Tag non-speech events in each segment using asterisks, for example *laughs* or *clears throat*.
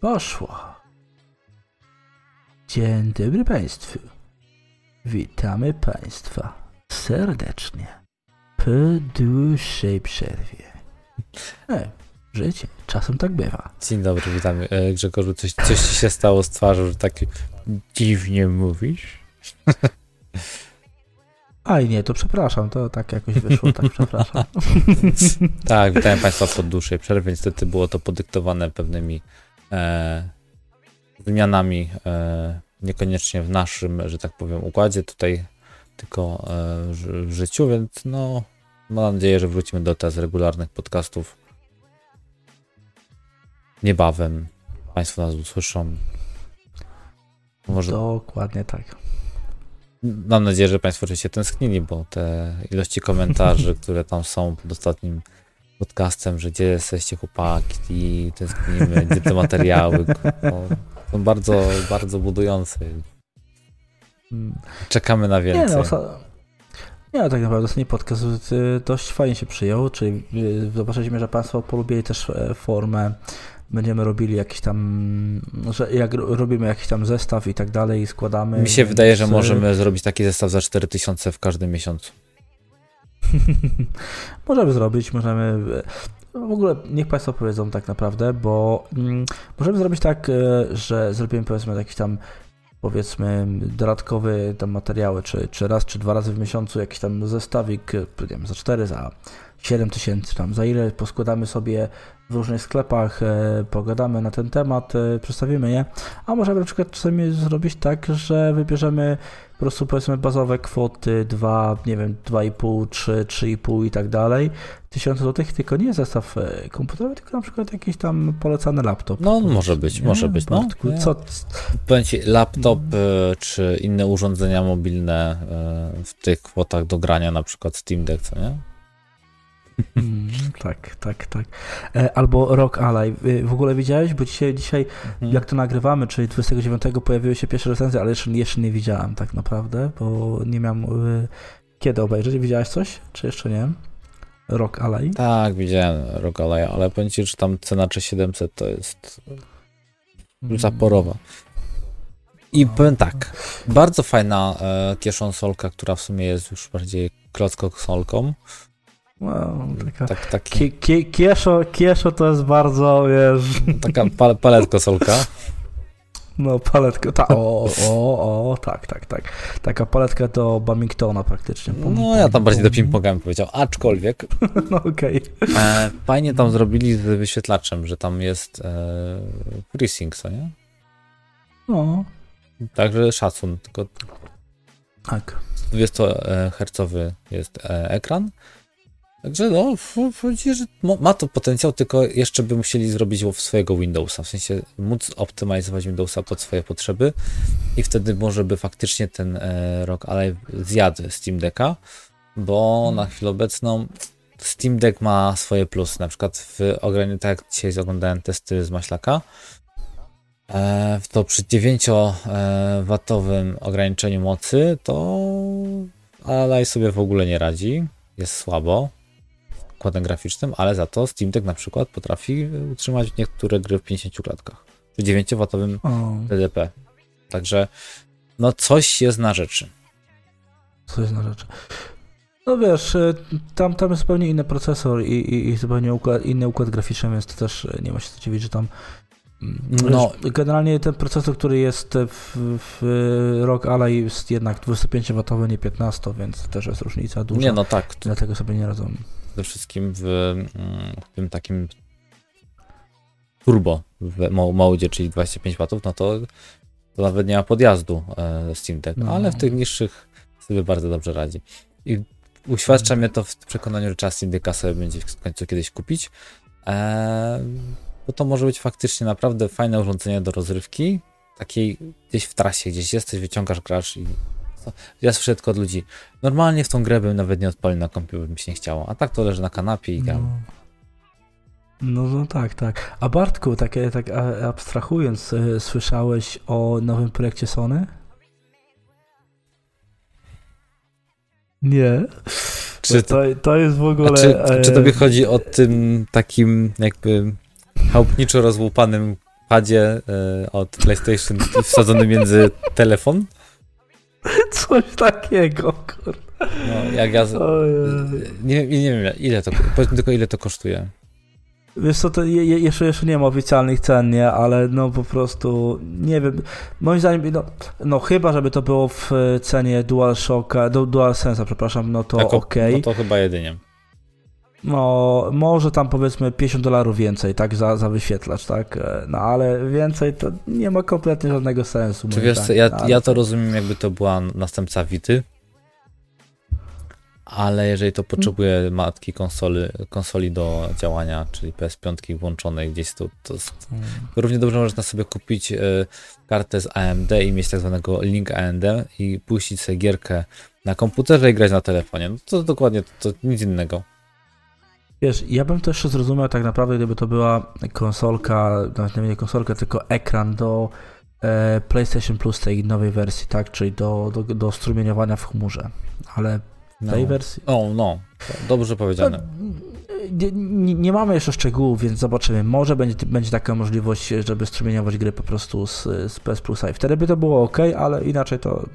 Poszło. Dzień dobry Państwu. Witamy Państwa serdecznie po dłuższej przerwie. E, życie, czasem tak bywa. Dzień dobry, witamy. E, Grzegorzu, coś, coś ci się stało z twarzą, że tak dziwnie mówisz? Aj nie, to przepraszam, to tak jakoś wyszło, tak przepraszam. *laughs* tak, witam Państwa po dłuższej przerwie. Niestety było to podyktowane pewnymi e, zmianami, e, niekoniecznie w naszym, że tak powiem, układzie tutaj, tylko e, w życiu, więc no, mam nadzieję, że wrócimy do teraz regularnych podcastów niebawem. Państwo nas usłyszą. Może... Dokładnie tak. Mam nadzieję, że Państwo oczywiście tęsknili, bo te ilości komentarzy, *laughs* które tam są pod ostatnim podcastem, że gdzie jesteście chłopaki, tęsknimy, gdzie te materiały, *laughs* są bardzo, bardzo budujące. Czekamy na więcej. Nie, no, nie, tak naprawdę ostatni podcast y, dość fajnie się przyjął, czyli y, zobaczyliśmy, że Państwo polubili też e, formę będziemy robili jakiś tam, że jak robimy jakiś tam zestaw i tak dalej i składamy. Mi się wydaje, że możemy zrobić taki zestaw za 4000 w każdym miesiącu. *laughs* możemy zrobić, możemy. W ogóle niech Państwo powiedzą tak naprawdę, bo mm, możemy zrobić tak, e, że zrobimy powiedzmy jakiś tam powiedzmy dodatkowy tam materiały, czy, czy raz, czy dwa razy w miesiącu jakiś tam zestawik, e, nie wiem, za 4, za 7 tysięcy tam, za ile poskładamy sobie w różnych sklepach, e, pogadamy na ten temat, e, przedstawimy je, a możemy na przykład czasami zrobić tak, że wybierzemy po prostu powiedzmy bazowe kwoty 2, nie wiem, 2,5, 3, 3,5 i tak dalej, tysiące złotych, tylko nie zestaw e, komputerowy, tylko na przykład jakiś tam polecany laptop. No, może być, nie? może być. No. Co? Powiem Ci, laptop czy inne urządzenia mobilne w tych kwotach do grania, na przykład Steam Deck, co nie? Mm, tak, tak, tak. E, albo Rock Ally. W ogóle widziałeś? Bo dzisiaj, dzisiaj mhm. jak to nagrywamy, czyli 29 pojawiły się pierwsze recenzje, ale jeszcze, jeszcze nie widziałem tak naprawdę, bo nie miałem y, kiedy obejrzeć. Widziałeś coś? Czy jeszcze nie? Rock Ally? Tak, widziałem Rock Ally, ale powiem Ci, że tam cena 3700 to jest mm. zaporowa. I powiem tak, bardzo fajna e, kieszonsolka, która w sumie jest już bardziej klocko-solką. Wow, taka tak, taki... kieszo, kieszo to jest bardzo, wiesz... Taka pal paletka solka. No, paletka, ta, o, o, o, tak, tak, tak. Taka paletka do Bamingtona praktycznie. Pum, no, ja tam bardziej do ping-ponga powiedział, aczkolwiek. *laughs* no, okej. Okay. E, fajnie tam zrobili z wyświetlaczem, że tam jest e, FreeSync, co nie? No. Także szacun, tylko... Tak. 200 hercowy jest e, ekran, Także no, że ma to potencjał, tylko jeszcze by musieli zrobić swojego Windowsa, w sensie móc optymalizować Windowsa pod swoje potrzeby i wtedy może by faktycznie ten e, rok ale zjadł Steam Decka, bo hmm. na chwilę obecną Steam Deck ma swoje plusy, na przykład w ograniczeniu, tak jak dzisiaj oglądałem testy z Maślaka, e, to przy 9W e, ograniczeniu mocy to Alay sobie w ogóle nie radzi, jest słabo, układem graficznym, ale za to Steam Deck na przykład potrafi utrzymać niektóre gry w 50 klatkach. W 9W TDP. Także no coś jest na rzeczy. Coś na rzeczy. No wiesz, y, tam, tam jest zupełnie inny procesor i, i, i zupełnie układ, inny układ graficzny, więc to też nie ma się co dziwić, że tam no. Wiesz, generalnie ten procesor, który jest w, w Rock Ally jest jednak 25W, nie 15, więc też jest różnica duża. Nie, no tak. Dlatego sobie nie radzą przede wszystkim w, mm, w tym takim turbo w modzie, czyli 25 W, no to, to nawet nie ma podjazdu e, Steam Deck, no. ale w tych niższych sobie bardzo dobrze radzi. I uświadcza mnie to w przekonaniu, że czas Steam Decka sobie będzie w końcu kiedyś kupić, e, bo to może być faktycznie naprawdę fajne urządzenie do rozrywki, takiej gdzieś w trasie, gdzieś jesteś, wyciągasz, grasz i ja słyszę tylko od ludzi, normalnie w tą grę bym nawet nie odpalił na kompie, by mi się nie chciało, a tak to leży na kanapie i gram. No. no. No, tak, tak. A Bartku, takie, tak abstrahując, y, słyszałeś o nowym projekcie Sony? Nie. Czy to, to jest w ogóle. Czy, czy tobie chodzi o tym takim jakby chałupniczo rozłupanym padzie e, od PlayStation wsadzony między telefon. Coś takiego, kurde. No, jak ja. Nie, nie wiem, ile to. Powiedzmy tylko, ile to kosztuje. Wiesz co, to je, jeszcze, jeszcze nie ma oficjalnych cen, nie? Ale no po prostu, nie wiem, moim zdaniem, no, no chyba, żeby to było w cenie DualShocka, DualSense'a, przepraszam, no to okej. Okay. No to chyba jedynie. No, może tam powiedzmy 50 dolarów więcej, tak, za, za wyświetlacz, tak, no ale więcej to nie ma kompletnie żadnego sensu. Czy wiesz, tak, ja, ja to rozumiem, jakby to była następca Wity, ale jeżeli to potrzebuje matki konsoli, konsoli do działania, czyli PS5 włączonej gdzieś tu, to jest, hmm. równie dobrze można sobie kupić y, kartę z AMD i mieć tak zwanego link AMD i puścić sobie gierkę na komputerze i grać na telefonie. No to dokładnie to, to nic innego. Wiesz, ja bym to jeszcze zrozumiał tak naprawdę, gdyby to była konsolka, nawet nie konsolka, tylko ekran do e, PlayStation Plus tej nowej wersji, tak? Czyli do, do, do strumieniowania w chmurze. Ale w tej no. wersji. O, no, dobrze powiedziane. Nie, nie, nie, mamy jeszcze szczegółów, więc zobaczymy. Może będzie, będzie taka możliwość, żeby strumieniować gry po prostu z, z PS Plusa i wtedy by to było ok, ale inaczej to.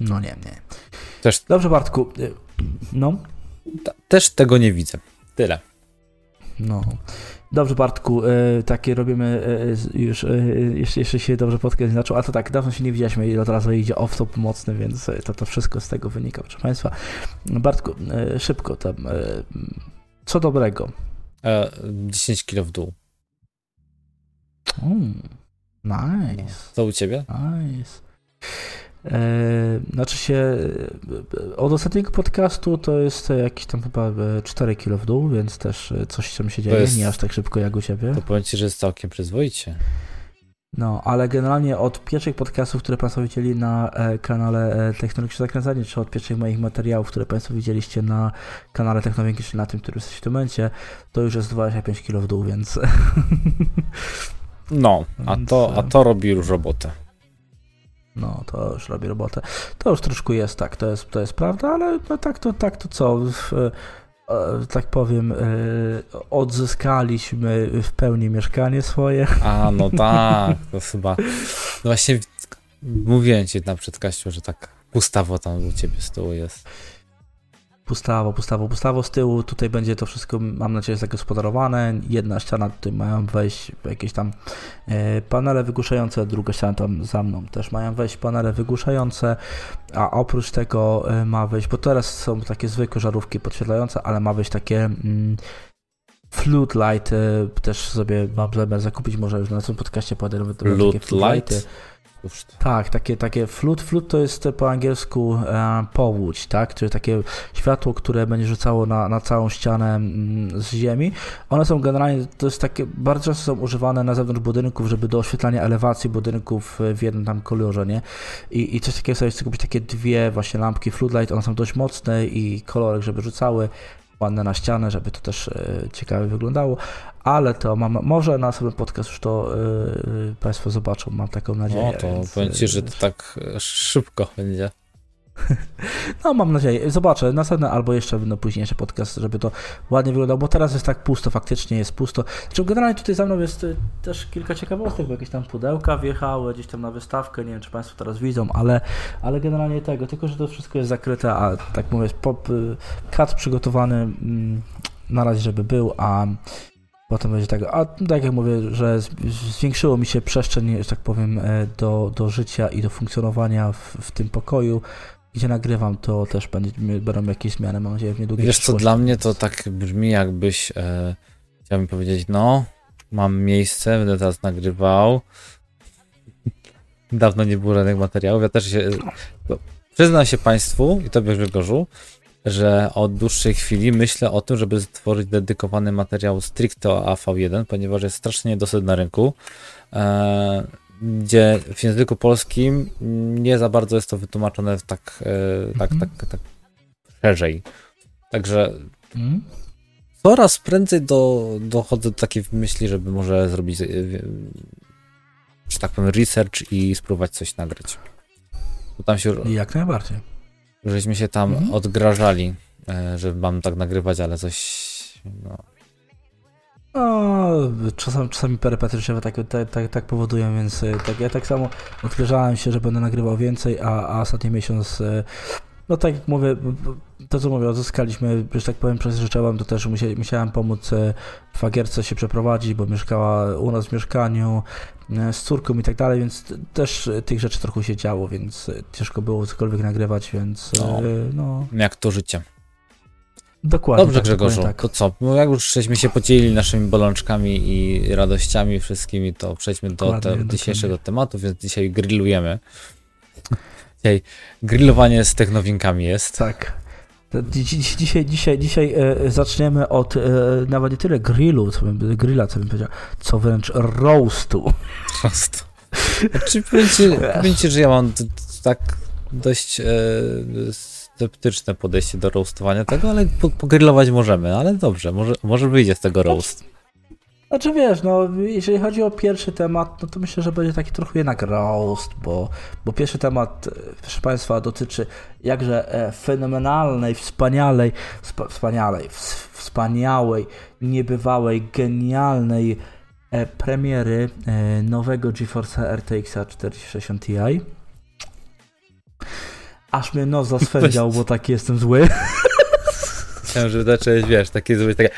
No nie, nie. Też... Dobrze, Bartku. No też tego nie widzę. Tyle. No. Dobrze, Bartku, e, takie robimy e, już, e, jeszcze, jeszcze się dobrze podcast zaczął, a to tak, dawno się nie widzieliśmy i od razu idzie off-top mocny, więc to, to wszystko z tego wynika, proszę Państwa. Bartku, e, szybko tam, e, co dobrego? 10 kilo w dół. Mm, nice. Co u Ciebie? Nice. E, znaczy się, e, od ostatniego podcastu to jest jakieś tam chyba 4 e, kilo w dół, więc też coś tam się dzieje, jest, nie aż tak szybko jak u Ciebie. To powiem Ci, że jest całkiem przyzwoicie. No, ale generalnie od pierwszych podcastów, które Państwo widzieli na kanale Technologiczne Zakręcanie, czy od pierwszych moich materiałów, które Państwo widzieliście na kanale Technologicznym, na tym, który jest w tym momencie, to już jest 25 kilo w dół, więc... No, a *laughs* to, a to robi już robotę no to już robi robotę. To już troszkę jest tak, to jest, to jest prawda, ale no tak to, tak to co, w, e, tak powiem, e, odzyskaliśmy w pełni mieszkanie swoje. A, no *laughs* tak, to chyba, no właśnie mówiłem ci na przedkaściu, że tak pustawo tam u ciebie z tyłu jest. Pustawo, pustawo, pustawo z tyłu. Tutaj będzie to wszystko, mam nadzieję, zagospodarowane. Jedna ściana, tutaj mają wejść jakieś tam e, panele wygłuszające, druga ściana tam za mną też mają wejść panele wygłuszające, a oprócz tego e, ma wejść, bo teraz są takie zwykłe żarówki podświetlające, ale ma wejść takie mm, flute light, e, też sobie mam zamiar zakupić, może już na tym podcaście pojadę nawet takie flute lighty. Tak, takie, takie flut. Flut to jest po angielsku e, powódź, tak? Czyli takie światło, które będzie rzucało na, na całą ścianę mm, z ziemi. One są generalnie, to jest takie, bardzo często są używane na zewnątrz budynków, żeby do oświetlania elewacji budynków w jednym tam kolorze, nie? I, i coś takiego sobie kupić takie dwie właśnie lampki floodlight, one są dość mocne i kolorek, żeby rzucały ładne na ścianę, żeby to też e, ciekawie wyglądało, ale to mam, może na sobie podcast już to yy, Państwo zobaczą, mam taką nadzieję. No to więc, powiem Ci, że to tak szybko będzie. *laughs* No, mam nadzieję. Zobaczę następny albo jeszcze no, późniejszy podcast, żeby to ładnie wyglądało, bo teraz jest tak pusto, faktycznie jest pusto. Znaczy, generalnie tutaj za mną jest też kilka ciekawostek, bo jakieś tam pudełka wjechały gdzieś tam na wystawkę, nie wiem, czy Państwo teraz widzą, ale, ale generalnie tego, tylko że to wszystko jest zakryte, a tak mówię, pop, kat przygotowany mm, na razie, żeby był, a Potem będzie tak, a tak jak mówię, że zwiększyło mi się przestrzeń, że tak powiem, e, do, do życia i do funkcjonowania w, w tym pokoju, gdzie nagrywam, to też będzie, będą jakieś zmiany, mam nadzieję, w niedługiej Wiesz co, dla mnie to tak brzmi jakbyś, e, chciałbym powiedzieć, no, mam miejsce, będę teraz nagrywał. *laughs* Dawno nie było żadnych materiałów, ja też się, przyznam się Państwu i Tobie Grzegorzu, że od dłuższej chwili myślę o tym, żeby stworzyć dedykowany materiał stricte o AV1, ponieważ jest strasznie niedosyt na rynku, e, gdzie w języku polskim nie za bardzo jest to wytłumaczone tak, e, tak, mhm. tak, tak szerzej. Także mhm. coraz prędzej do, dochodzę do takiej myśli, żeby może zrobić, e, że tak powiem, research i spróbować coś nagrać. Bo tam się... Jak najbardziej żeśmy się tam mhm. odgrażali, e, że mam tak nagrywać, ale coś. No. No, czasami, czasami perypety życiowe tak, tak, tak, tak powodują, więc y, tak, ja tak samo odgryzałem się, że będę nagrywał więcej, a, a ostatni miesiąc, y, no tak jak mówię, to co mówię, odzyskaliśmy, że tak powiem, przez życzałem, to też musiałem, musiałem pomóc y, fagierce się przeprowadzić, bo mieszkała u nas w mieszkaniu z córką i tak dalej, więc też tych rzeczy trochę się działo, więc ciężko było cokolwiek nagrywać, więc no. no. Jak to życie. Dokładnie. Dobrze, tak, Grzegorzu. Tak. To co? No jak już żeśmy się podzielili naszymi bolączkami i radościami wszystkimi, to przejdźmy do te, dzisiejszego tematu, więc dzisiaj grillujemy. Dzisiaj grillowanie z technowinkami jest. Tak. Dzisiaj, dzisiaj, dzisiaj e, zaczniemy od e, nawet nie tyle grillu, co bym, grilla, co bym powiedział, co wręcz roastu. Roastu. Znaczy, powiedzcie, że ja mam tak dość e, sceptyczne podejście do roastowania tego, ale pogrillować możemy, ale dobrze, może, może wyjdzie z tego roast. Znaczy wiesz, no jeżeli chodzi o pierwszy temat, no to myślę, że będzie taki trochę jednak roast, bo, bo pierwszy temat, e, proszę Państwa, dotyczy jakże e, fenomenalnej, wspaniałej, sp wspaniałej, wspaniałej, niebywałej, genialnej e, premiery e, nowego GeForce RTX 4060 Ti. Aż mnie nos *laughs* zaswędział, bo taki jestem zły. Chciałem, żeby zacząłeś, wiesz, takie zły, takie...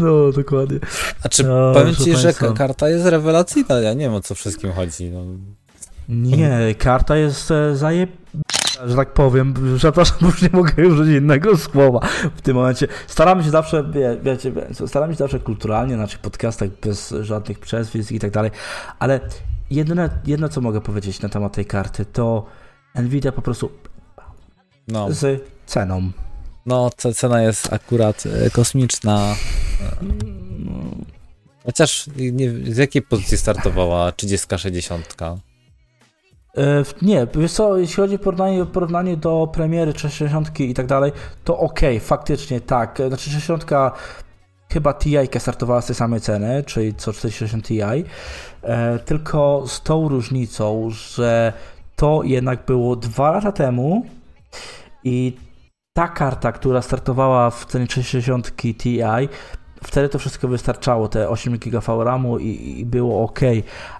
No, dokładnie. A czy no, powiem ci, że karta jest rewelacyjna? Ja nie wiem, o co wszystkim chodzi. No. Nie, karta jest e, zaje... że tak powiem, przepraszam, *laughs* już nie mogę użyć innego słowa w tym momencie. Staramy się zawsze, wie, wiecie, staramy się zawsze kulturalnie, na naszych podcastach bez żadnych przezwisk i tak dalej, ale jedno, jedno, co mogę powiedzieć na temat tej karty, to Nvidia po prostu no. z ceną. No, cena jest akurat e, kosmiczna. Chociaż nie, z jakiej pozycji startowała 30-60? E, nie, wiesz co, jeśli chodzi o porównanie, porównanie do premiery 60 i tak dalej, to ok, faktycznie tak. Znaczy 60 chyba TI startowała z tej samej ceny, czyli co 460 Ti, e, tylko z tą różnicą, że to jednak było dwa lata temu i ta karta, która startowała w cenie 360 Ti, wtedy to wszystko wystarczało, te 8 GB VRAMu i, i było ok,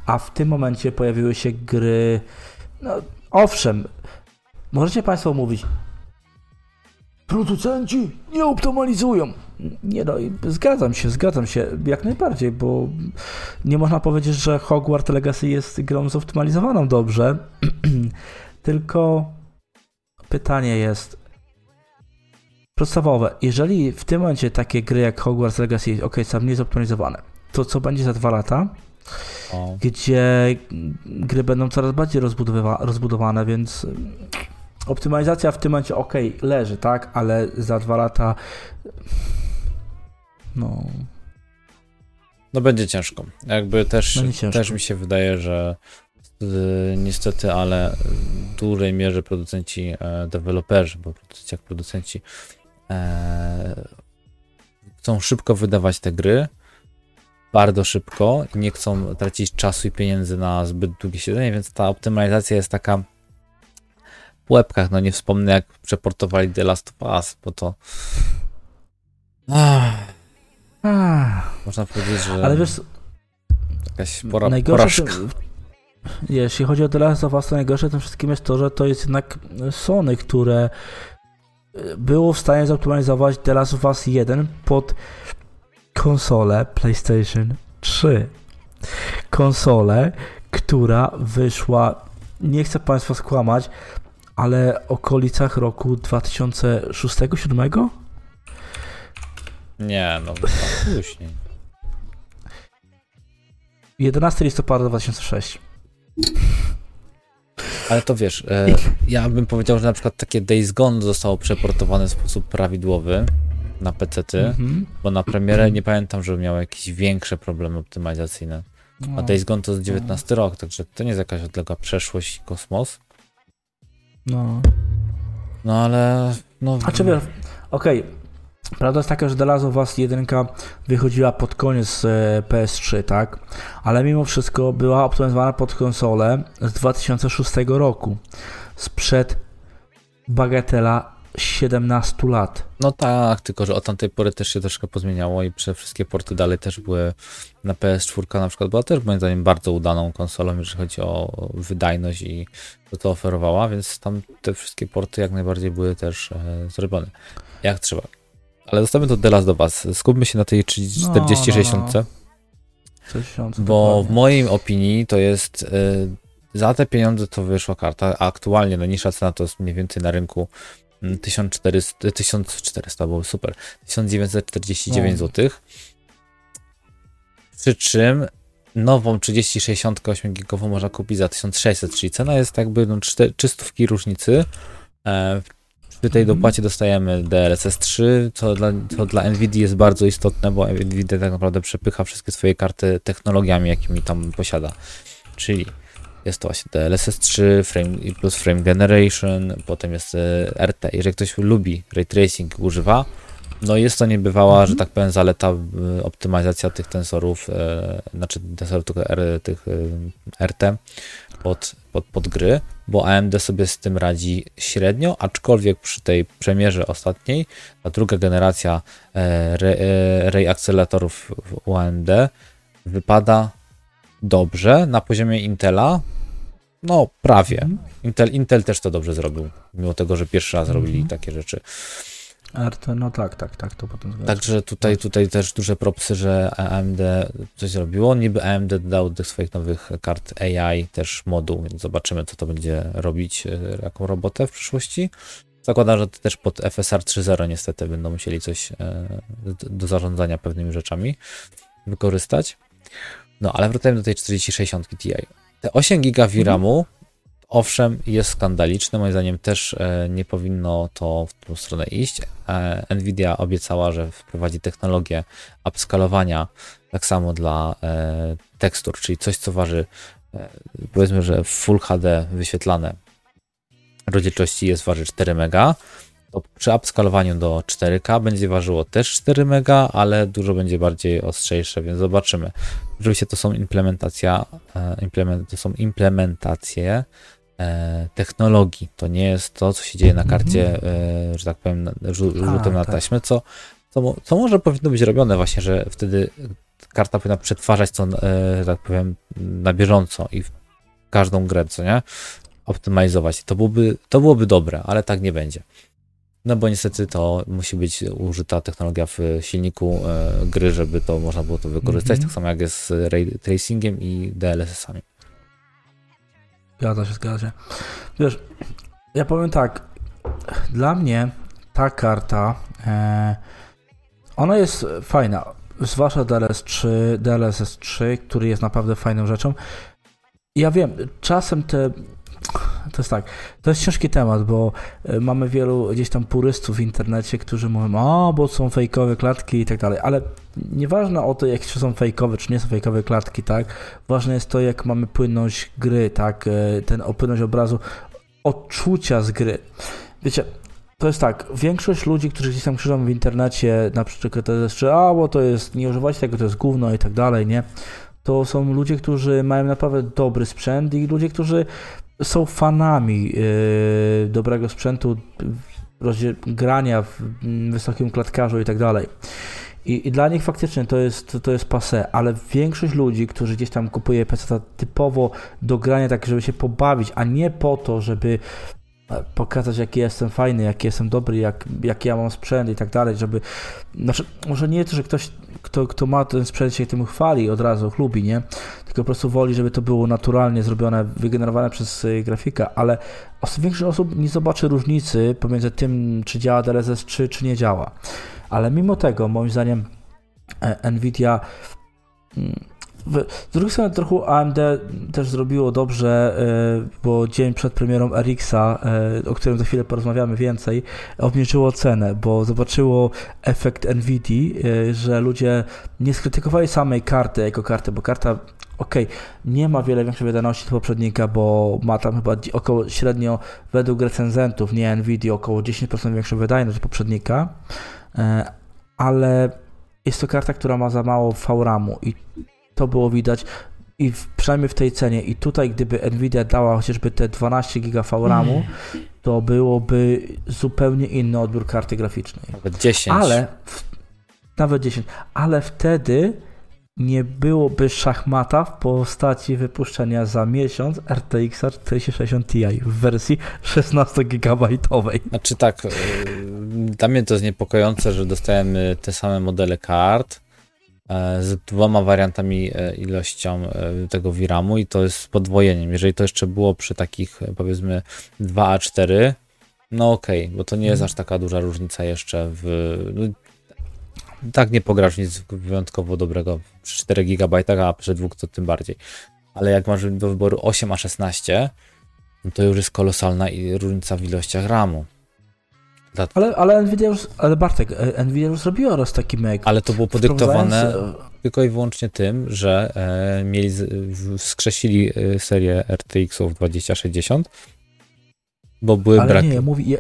a w tym momencie pojawiły się gry, no owszem, możecie Państwo mówić, producenci nie optymalizują. Nie no, zgadzam się, zgadzam się jak najbardziej, bo nie można powiedzieć, że Hogwarts Legacy jest grą zoptymalizowaną dobrze, *clears throat* tylko pytanie jest podstawowe. Jeżeli w tym momencie takie gry jak Hogwarts Legacy, ok, są mniej zoptymalizowane, to co będzie za dwa lata? O. Gdzie gry będą coraz bardziej rozbudowane, więc optymalizacja w tym momencie ok, leży, tak, ale za dwa lata no. No będzie ciężko. Jakby też, ciężko. też mi się wydaje, że y, niestety, ale w dużej mierze producenci, e, deweloperzy, bo jak producenci chcą szybko wydawać te gry, bardzo szybko nie chcą tracić czasu i pieniędzy na zbyt długie siedzenie, więc ta optymalizacja jest taka w łebkach. No nie wspomnę, jak przeportowali The Last of Us, bo to. Ach można powiedzieć, że. Ale wiesz. Jakaś pora, najgorsze porażka. jeśli chodzi o The Last of Us, to najgorsze tym wszystkim jest to, że to jest jednak Sony, które e, było w stanie zoptymalizować The Last of Us 1 pod konsolę PlayStation 3. Konsolę, która wyszła, nie chcę Państwa skłamać, ale w okolicach roku 2006-2007? Nie, no później. 11 listopada 2006. Ale to wiesz, e, ja bym powiedział, że na przykład takie Days Gone zostało przeportowane w sposób prawidłowy na PC-ty, mm -hmm. bo na premierę nie pamiętam, żeby miało jakieś większe problemy optymalizacyjne. A no. Days Gone to jest 19 no. rok, także to nie jest jakaś odległa przeszłość i kosmos. No. No ale. No, A czy wiesz, okej, okay Prawda jest taka, że The Last of Us 1 wychodziła pod koniec e, PS3, tak? Ale mimo wszystko była optymalizowana pod konsolę z 2006 roku. Sprzed bagatela 17 lat. No tak, tylko że od tamtej pory też się troszkę pozmieniało i przede wszystkie porty dalej też były na PS4 na przykład była też moim zdaniem bardzo udaną konsolą, jeżeli chodzi o wydajność i to, to oferowała, więc tam te wszystkie porty jak najbardziej były też e, zrobione jak trzeba. Ale zostawmy to teraz do Was. Skupmy się na tej 4060. No, no, no. Bo w mojej opinii to jest y, za te pieniądze to wyszła karta. A aktualnie najniższa cena to jest mniej więcej na rynku 1400, 1400 było super. 1949 no. zł. Przy czym nową 3068 gigową można kupić za 1600, czyli cena jest jakby no, 300 różnicy. E, przy tej dopłacie dostajemy DLSS 3, co dla, co dla NVIDIA jest bardzo istotne, bo NVIDIA tak naprawdę przepycha wszystkie swoje karty technologiami, jakimi tam posiada. Czyli jest to właśnie DLSS 3 frame, plus Frame Generation, potem jest e, RT. Jeżeli ktoś lubi ray tracing, używa, no jest to niebywała, -hmm. że tak powiem, zaleta e, optymalizacja tych tensorów, e, znaczy tensorów tych, tych e, RT pod, pod, pod gry, bo AMD sobie z tym radzi średnio, aczkolwiek przy tej premierze ostatniej, ta druga generacja e, ray akceleratorów u AMD wypada dobrze na poziomie Intela. No, prawie. Mhm. Intel, Intel też to dobrze zrobił, mimo tego, że pierwszy raz robili mm -hmm. takie rzeczy. RT, no tak, tak, tak, to potem zgadza. Także tutaj, tutaj też duże propsy, że AMD coś zrobiło. Niby AMD dodał do swoich nowych kart AI też moduł, więc zobaczymy, co to będzie robić, e, jaką robotę w przyszłości. Zakładam, że też pod FSR 3.0 niestety będą musieli coś e, do zarządzania pewnymi rzeczami wykorzystać. No, ale wracając do tej 4060 Ti. Te 8 GB VRAMu mhm owszem, jest skandaliczne. Moim zdaniem też e, nie powinno to w tą stronę iść. E, Nvidia obiecała, że wprowadzi technologię upskalowania tak samo dla e, tekstur, czyli coś, co waży powiedzmy, że Full HD wyświetlane rozdzielczości jest waży 4 mega, to przy upskalowaniu do 4K będzie ważyło też 4 mega, ale dużo będzie bardziej ostrzejsze, więc zobaczymy. Oczywiście to są implementacja, implement, to są implementacje technologii. To nie jest to, co się dzieje na karcie, mm-hmm. że tak powiem, rzutem na tak. taśmę, co, co, co może powinno być robione właśnie, że wtedy karta powinna przetwarzać to, e, że tak powiem, na bieżąco i w każdą grę, co nie? Optymalizować. To byłoby, to byłoby dobre, ale tak nie będzie. No bo niestety to musi być użyta technologia w silniku e, gry, żeby to można było to wykorzystać, mm-hmm. tak samo jak jest z ray tracingiem i DLSS-ami. Zgadza się, zgadza się. Wiesz, ja powiem tak, dla mnie ta karta, e, ona jest fajna, zwłaszcza DLS3, DLSS3, który jest naprawdę fajną rzeczą. Ja wiem, czasem te to jest tak, to jest ciężki temat, bo e, mamy wielu gdzieś tam purystów w internecie, którzy mówią, o, bo są fejkowe klatki i tak dalej, ale nieważne o to, jak czy są fejkowe, czy nie są fejkowe klatki, tak, ważne jest to, jak mamy płynność gry, tak, e, ten płynność obrazu, odczucia z gry. Wiecie, to jest tak, większość ludzi, którzy gdzieś tam krzyżą w internecie, na przykład to jest, a, bo to jest, nie używajcie tego, to jest gówno i tak dalej, nie? To są ludzie, którzy mają naprawdę dobry sprzęt i ludzie, którzy są fanami yy, dobrego sprzętu, grania w wysokim klatkarzu i tak dalej. I, I, dla nich faktycznie to jest, to jest passe, ale większość ludzi, którzy gdzieś tam kupuje PC typowo do grania, tak żeby się pobawić, a nie po to, żeby pokazać, jaki jestem fajny, jaki jestem dobry, jak, jaki ja mam sprzęt i tak dalej, żeby, znaczy, może nie to, że ktoś kto, kto ma ten sprzęt się tym chwali od razu, chlubi, nie? Tylko po prostu woli, żeby to było naturalnie zrobione, wygenerowane przez y, grafika, ale większość osób nie zobaczy różnicy pomiędzy tym, czy działa DLSS 3, czy nie działa. Ale mimo tego, moim zdaniem, e, Nvidia mm, z drugiej strony trochę AMD też zrobiło dobrze, e, bo dzień przed premierą RX-a, e, o którym za chwilę porozmawiamy więcej, obniżyło cenę, bo zobaczyło efekt NVIDIA, e, że ludzie nie skrytykowali samej karty jako karty, bo karta ok, nie ma wiele większej wydajności od poprzednika, bo ma tam chyba około średnio według recenzentów, nie Nvidia, około 10% większą wydajność od poprzednika, ale jest to karta, która ma za mało VRAMu i to było widać. i w, przynajmniej w tej cenie. I tutaj, gdyby Nvidia dała chociażby te 12 GB VRAMu, mm. to byłoby zupełnie inny odbiór karty graficznej. Nawet 10. Ale, w, nawet 10. Ale wtedy nie byłoby szachmata w postaci wypuszczenia za miesiąc RTX 4060 Ti w wersji 16 GB. Znaczy tak, y, dla mnie to jest niepokojące, że dostajemy te same modele kart z dwoma wariantami e, ilością e, tego VRAMu i to jest podwojeniem. Jeżeli to jeszcze było przy takich powiedzmy 2A4, no okej, okay, bo to nie jest mhm. aż taka duża różnica jeszcze w... No, tak nie pograsz nic wyjątkowo dobrego przy 4 GB, a przy dwóch to tym bardziej. Ale jak masz do wyboru 8 a 16, no to już jest kolosalna różnica w ilościach RAMu. Dla... Ale, ale Nvidia już, ale Bartek, e, Nvidia już zrobiła raz taki meg. Ale to było podyktowane tylko i wyłącznie tym, że e, mieli, wskrzesili e, serię RTX-ów 2060, bo były ale braki. nie, ja mówię, ja,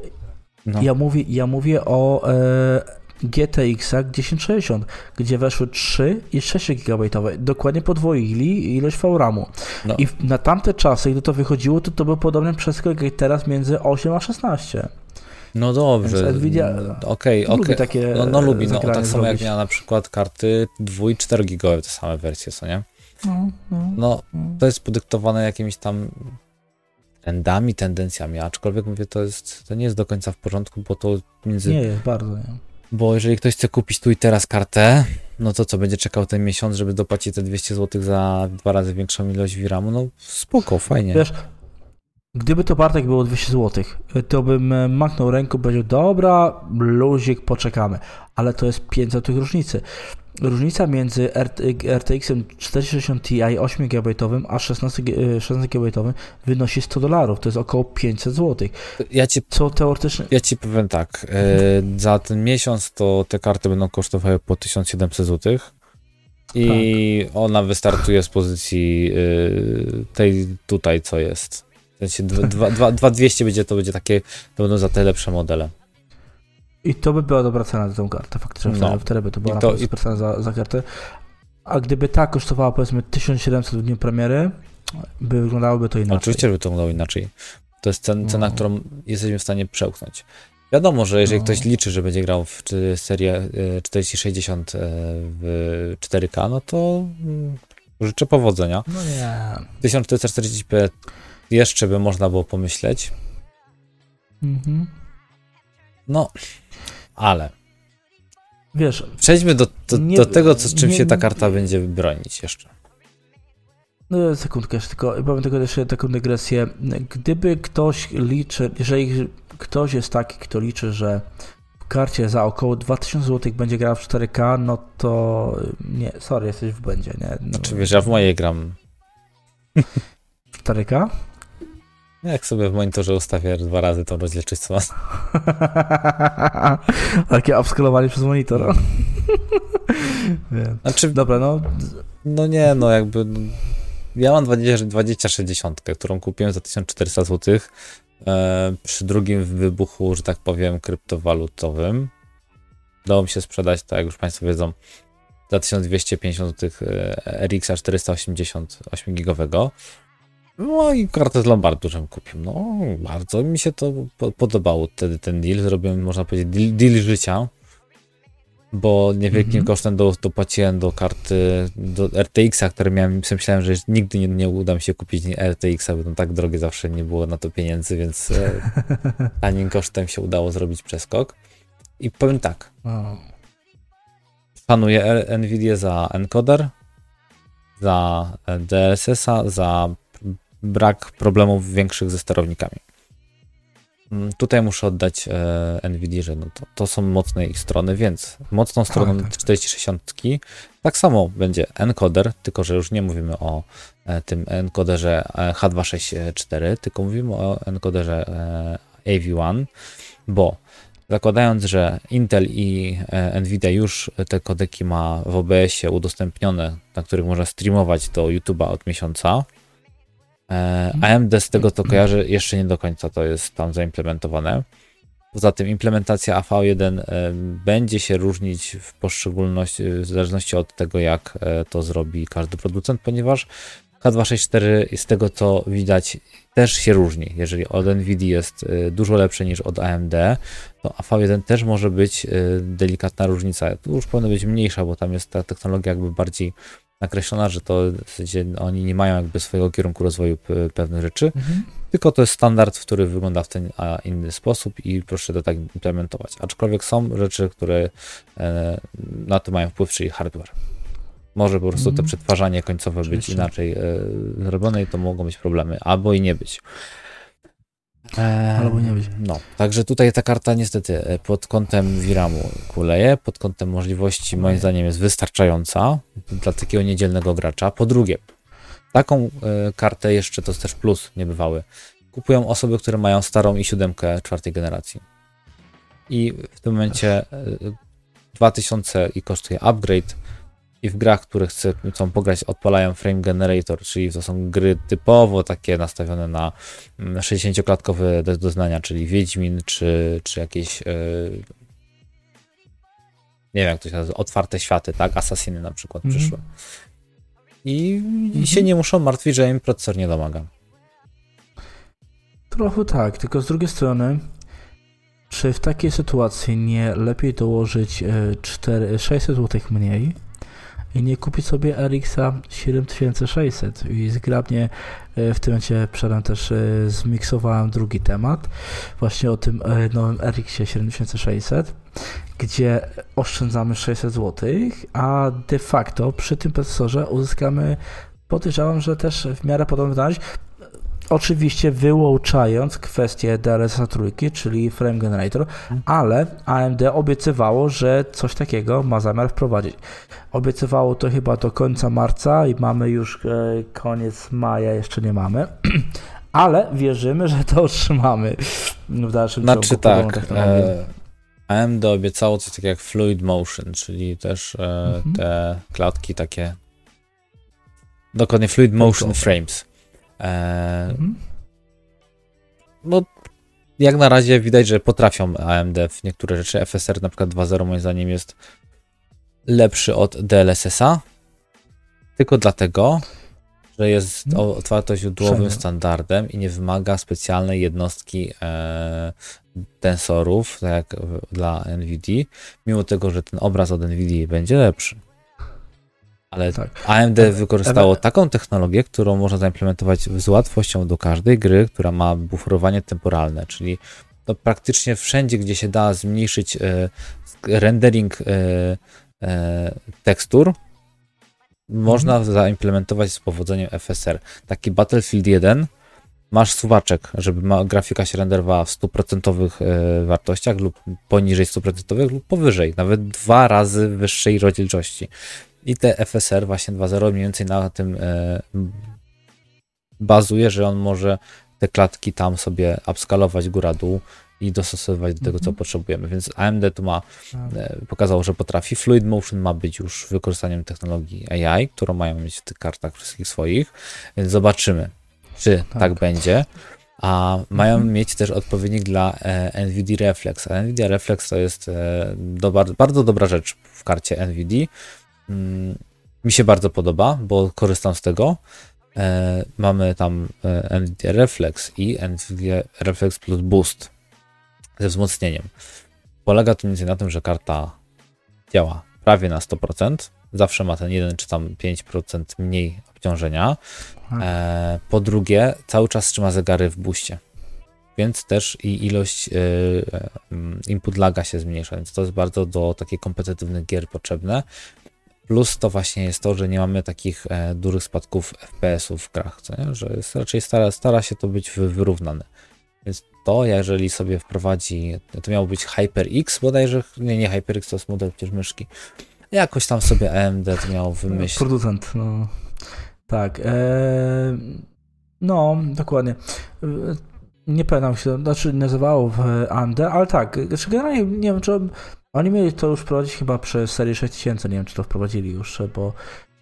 no. ja mówię, ja mówię o e, GTX 1060, gdzie weszły 3 i 6 GB. Dokładnie podwoili ilość VRAMu. No. I na tamte czasy, gdy to wychodziło, to to był podobny przeskok jak teraz między 8 a 16. No dobrze. Nvidia okej, okay, okay. takie no, no lubi, no tak samo jak miała na przykład karty 2 i 4 GB, te same wersje, co nie? No, no, no, to jest podyktowane jakimiś tam trendami, tendencjami, aczkolwiek mówię, to jest, to nie jest do końca w porządku, bo to między... Nie jest, bardzo nie. Bo jeżeli ktoś chce kupić tu i teraz kartę, no to co, będzie czekał ten miesiąc, żeby dopłacić te 200 zł za dwa razy większą ilość VRAMu? No spoko, fajnie. Wiesz, gdyby to Bartek było 200 zł, to bym e, machnął ręką i powiedział, dobra, luzik, poczekamy. Ale to jest 500 tych różnicy. Różnica między RTX 460 Ti 8 GB a 16, 16 GB wynosi 100 dolarów, to jest około 500 zł. Ja ci, Co teoretycznie. Ja ci powiem tak, e, za ten miesiąc to te karty będą kosztowały po 1700 zł. I tak. ona wystartuje z pozycji e, tej tutaj, co jest. Sensie 2200 będzie to będzie takie, to będą za te lepsze modele. I to by była dobra cena za tą kartę, faktycznie no. wtedy by to była I to, super cena za, za kartę. A gdyby ta kosztowała powiedzmy 1700 w dniu premiery, by wyglądałoby to inaczej. Oczywiście by to wyglądało inaczej. To jest cen, cena, no. którą jesteśmy w stanie przełknąć. Wiadomo, że jeżeli no. ktoś liczy, że będzie grał w serię 4060 e, w 4K, no to mm, życzę powodzenia. No nie. 1440p jeszcze by można było pomyśleć. Mhm. No, ale. Wiesz. Przejdźmy do, do, nie, do tego, co, z czym nie, się ta karta będzie bronić jeszcze. No, sekundkę, jeszcze tylko powiem tylko jeszcze taką dygresję. Gdyby ktoś liczy, jeżeli ktoś jest taki, kto liczy, że w karcie za około 2000 zł będzie grał w 4K, no to nie, sorry, jesteś w błędzie, nie? No. Znaczy wiesz, ja w mojej gram. W 4K? Jak sobie w monitorze ustawię dwa razy tą rozdzielczość *laughs* Takie upskalowanie przez monitor. *laughs* znaczy, Dobra, no. No nie, no jakby. Ja mam 20, 2060, którą kupiłem za 1400 zł e, przy drugim wybuchu, że tak powiem, kryptowalutowym. Udało mi się sprzedać, tak jak już Państwo wiedzą, za 1250 zł e, RX 480 8 gigowego no i kartę z Lombardu, żem kupił. No, bardzo mi się to podobało wtedy ten deal. Zrobiłem, można powiedzieć, deal, deal życia, bo niewielkim mm -hmm. kosztem do, dopłaciłem do karty, do RTX-a, które miałem, myślałem, że nigdy nie, nie uda mi się kupić RTX-a, bo to tak drogie zawsze nie było na to pieniędzy, więc e, *laughs* tanim kosztem się udało zrobić przeskok. I powiem tak. Wow. Szanuję Nvidia za encoder, za DLSS-a, za brak problemów większych ze sterownikami. Mm, tutaj muszę oddać e, NVIDIA, że no to, to są mocne ich strony, więc mocną stroną tak, tak. 4060 tak samo będzie encoder, tylko że już nie mówimy o e, tym encoderze e, H264, tylko mówimy o encoderze e, AV1, bo zakładając, że Intel i e, Nvidia już te kodeki ma w OBS-ie udostępnione, na których można streamować do YouTube'a od miesiąca, AMD z tego co kojarzę jeszcze nie do końca to jest tam zaimplementowane. Poza tym implementacja AV1 e, będzie się różnić w poszczególności, w zależności od tego jak e, to zrobi każdy producent, ponieważ H264 z tego co widać też się różni. Jeżeli od NVIDIA jest dużo lepszy niż od AMD, to V1 też może być delikatna różnica. Tu już powinna być mniejsza, bo tam jest ta technologia jakby bardziej nakreślona, że to w zasadzie oni nie mają jakby swojego kierunku rozwoju pewnych rzeczy, mhm. tylko to jest standard, który wygląda w ten a inny sposób i proszę to tak implementować. Aczkolwiek są rzeczy, które e, na to mają wpływ, czyli hardware. Może po prostu to mhm. przetwarzanie końcowe Oczywiście. być inaczej e, zrobione i to mogą być problemy, albo i nie być. E, albo nie być. No, także tutaj ta karta niestety e, pod kątem VRAMu kuleje, pod kątem możliwości moim zdaniem jest wystarczająca dla takiego niedzielnego gracza. Po drugie, taką e, kartę jeszcze to jest też plus niebywały. Kupują osoby, które mają starą i siódemkę czwartej generacji. I w tym momencie 2000 i kosztuje upgrade i w grach, które chcą pograć, odpalają Frame Generator, czyli to są gry typowo takie nastawione na 60-klatkowe mm, doznania, czyli Wiedźmin, czy, czy jakieś yy, nie wiem jak to się nazywa, otwarte światy, tak? Assassiny na przykład mm -hmm. przyszły. I, mm -hmm. I, się nie muszą martwić, że im procesor nie domaga. Trochę tak, tylko z drugiej strony czy w takiej sytuacji nie lepiej dołożyć 4, 600 zł mniej i nie kupić sobie RX-a 7600 i zgrabnie e, w tym momencie przedem też e, zmiksowałem drugi temat. Właśnie o tym e, nowym RX-ie 7600 gdzie oszczędzamy 600 zł, a de facto przy tym procesorze uzyskamy podejrzewam, że też w miarę podobną wydajność Oczywiście wyłączając kwestię DLSS trójki, czyli Frame Generator, ale AMD obiecywało, że coś takiego ma zamiar wprowadzić. Obiecywało to chyba do końca marca i mamy już e, koniec maja, jeszcze nie mamy. *clears throat* Ale wierzymy, że to otrzymamy w dalszym znaczy, ciągu. Znaczy tak, e, AMD obiecało coś takiego jak Fluid Motion, czyli też e, mhm. te klatki takie dokładnie Fluid Motion Frames mhm. No, jak na razie widać, że potrafią AMD w niektóre rzeczy. FSR na przykład 2.0 moim zdaniem jest lepszy od DLSS-a, tylko dlatego, że jest mhm. otwartoźródłowym standardem i nie wymaga specjalnej jednostki e, tensorów, tak jak dla NVIDIA, mimo tego, że ten obraz od NVIDIA będzie lepszy. Ale tak. AMD wykorzystało taką technologię, którą można zaimplementować z łatwością do każdej gry, która ma buforowanie temporalne, czyli to praktycznie wszędzie, gdzie się da zmniejszyć e, rendering e, e, tekstur, można mhm. zaimplementować z powodzeniem FSR. Taki Battlefield 1 masz suwaczek, żeby ma, grafika się renderowała w 100% e, wartościach lub poniżej 100% lub powyżej, nawet dwa razy wyższej rozdzielczości. I te FSR właśnie 2.0 mniej więcej na tym e, bazuje, że on może te klatki tam sobie upskalować góra-dół i dostosowywać do tego, co mhm. potrzebujemy. Więc AMD tu ma, tak. e, pokazało, że potrafi. Fluid Motion ma być już wykorzystaniem technologii AI, którą mają mieć w tych kartach wszystkich swoich, więc zobaczymy, czy tak, tak będzie. A mają mhm. mieć też odpowiednik dla e, NVIDIA Reflex. A NVIDIA Reflex to jest e, do, bardzo dobra rzecz w karcie NVIDIA, Mm, mi się bardzo podoba, bo korzystam z tego. E, mamy tam e, NVIDIA Reflex i NVIDIA Reflex plus Boost ze wzmocnieniem. Polega to między na tym, że karta działa prawie na 100%, zawsze ma ten 1 czy tam 5% mniej obciążenia. E, po drugie, cały czas trzyma zegary w buście, więc też i ilość input laga się zmniejsza, więc to jest bardzo do takich kompetytywnych gier potrzebne. Plus to właśnie jest to, że nie mamy takich e, dużych spadków FPS-ów w grach, co nie? że jest raczej stara, stara się to być wyrównane. Więc to, jeżeli sobie wprowadzi, to miało być HyperX bodajże, nie, nie HyperX, to jest model przecież myszki. Jakoś tam sobie AMD to miało wymyślić. Producent, no. Tak. E, no, dokładnie. E, nie pamiętam się, znaczy nazywało w AMD, ale tak, znaczy generalnie nie wiem, czy oni mieli to już wprowadzić chyba przez serię 6000, nie wiem czy to wprowadzili już, bo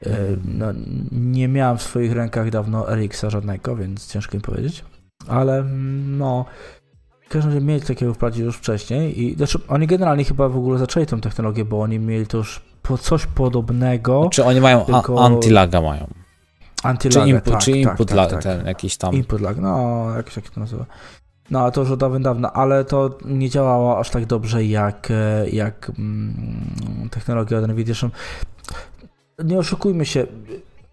e, no, nie miałem w swoich rękach dawno RX-a żadnego, więc ciężko mi powiedzieć. Ale no, w każdym razie mieli takiego wprowadzić już wcześniej i znaczy oni generalnie chyba w ogóle zaczęli tą technologię, bo oni mieli to już po coś podobnego. Czy oni mają tylko... anti-laga mają. Anti Czy, input, tak, czy tak, input tak, lag, tak. ten jakiś tam. Input lag, no, jak to nazywa. No, a to już od dawien dawna, ale to nie działało aż tak dobrze jak, e, jak mm, technologia od NVIDIA. Nie oszukujmy się,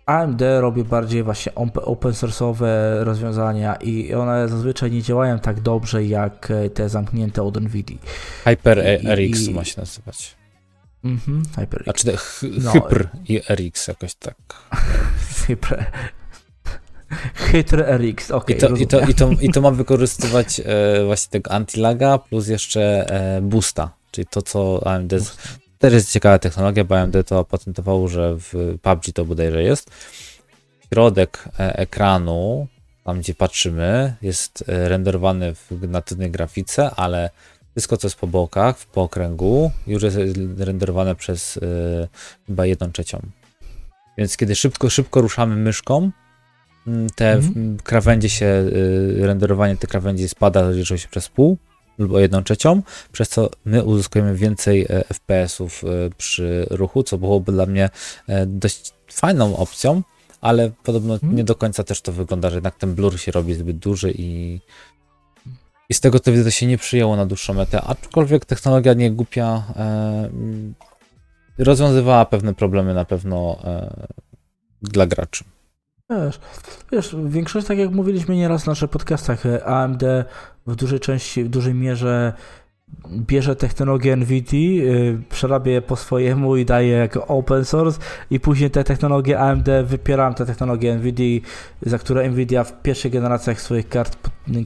AMD robi bardziej właśnie op- open source'owe rozwiązania i one zazwyczaj nie działają tak dobrze jak e, te zamknięte od NVIDIA. HyperRX I- ma się nazywać. Mhm, HyperX. Znaczy No. Hyper i RX jakoś tak. *laughs* Hyper... Hyper RX, I okej, to, i, to, i, to, I to ma wykorzystywać e, właśnie tego antilaga plus jeszcze e, boosta, czyli to, co AMD. Z... Też jest ciekawa technologia, bo AMD to opatentowało, że w PUBG to bodajże jest. Środek e, ekranu, tam gdzie patrzymy, jest e, renderowany w natywnej grafice, ale wszystko, co jest po bokach, w pookręgu, już jest renderowane przez e, chyba jedną trzecią. Więc kiedy szybko, szybko ruszamy myszką, te Mhm. krawędzie się, y, renderowanie tych krawędzi spada zazwyczaj się przez pół lub o jedną trzecią, przez co my uzyskujemy więcej e, FPS-ów e, przy ruchu, co byłoby dla mnie e, dość fajną opcją, ale podobno Mhm. nie do końca też to wygląda, że jednak ten blur się robi zbyt duży i i z tego to widzę, to się nie przyjęło na dłuższą metę, aczkolwiek technologia nie głupia e, rozwiązywała pewne problemy na pewno e, dla graczy. Wiesz, wiesz, w większości, tak jak mówiliśmy nieraz w naszych podcastach, e, AMD w dużej części, w dużej mierze bierze technologię NVIDIA, y, przerabia je po swojemu i daje jako open source i później te technologie AMD wypieram te technologie NVIDIA, za które NVIDIA w pierwszych generacjach swoich kart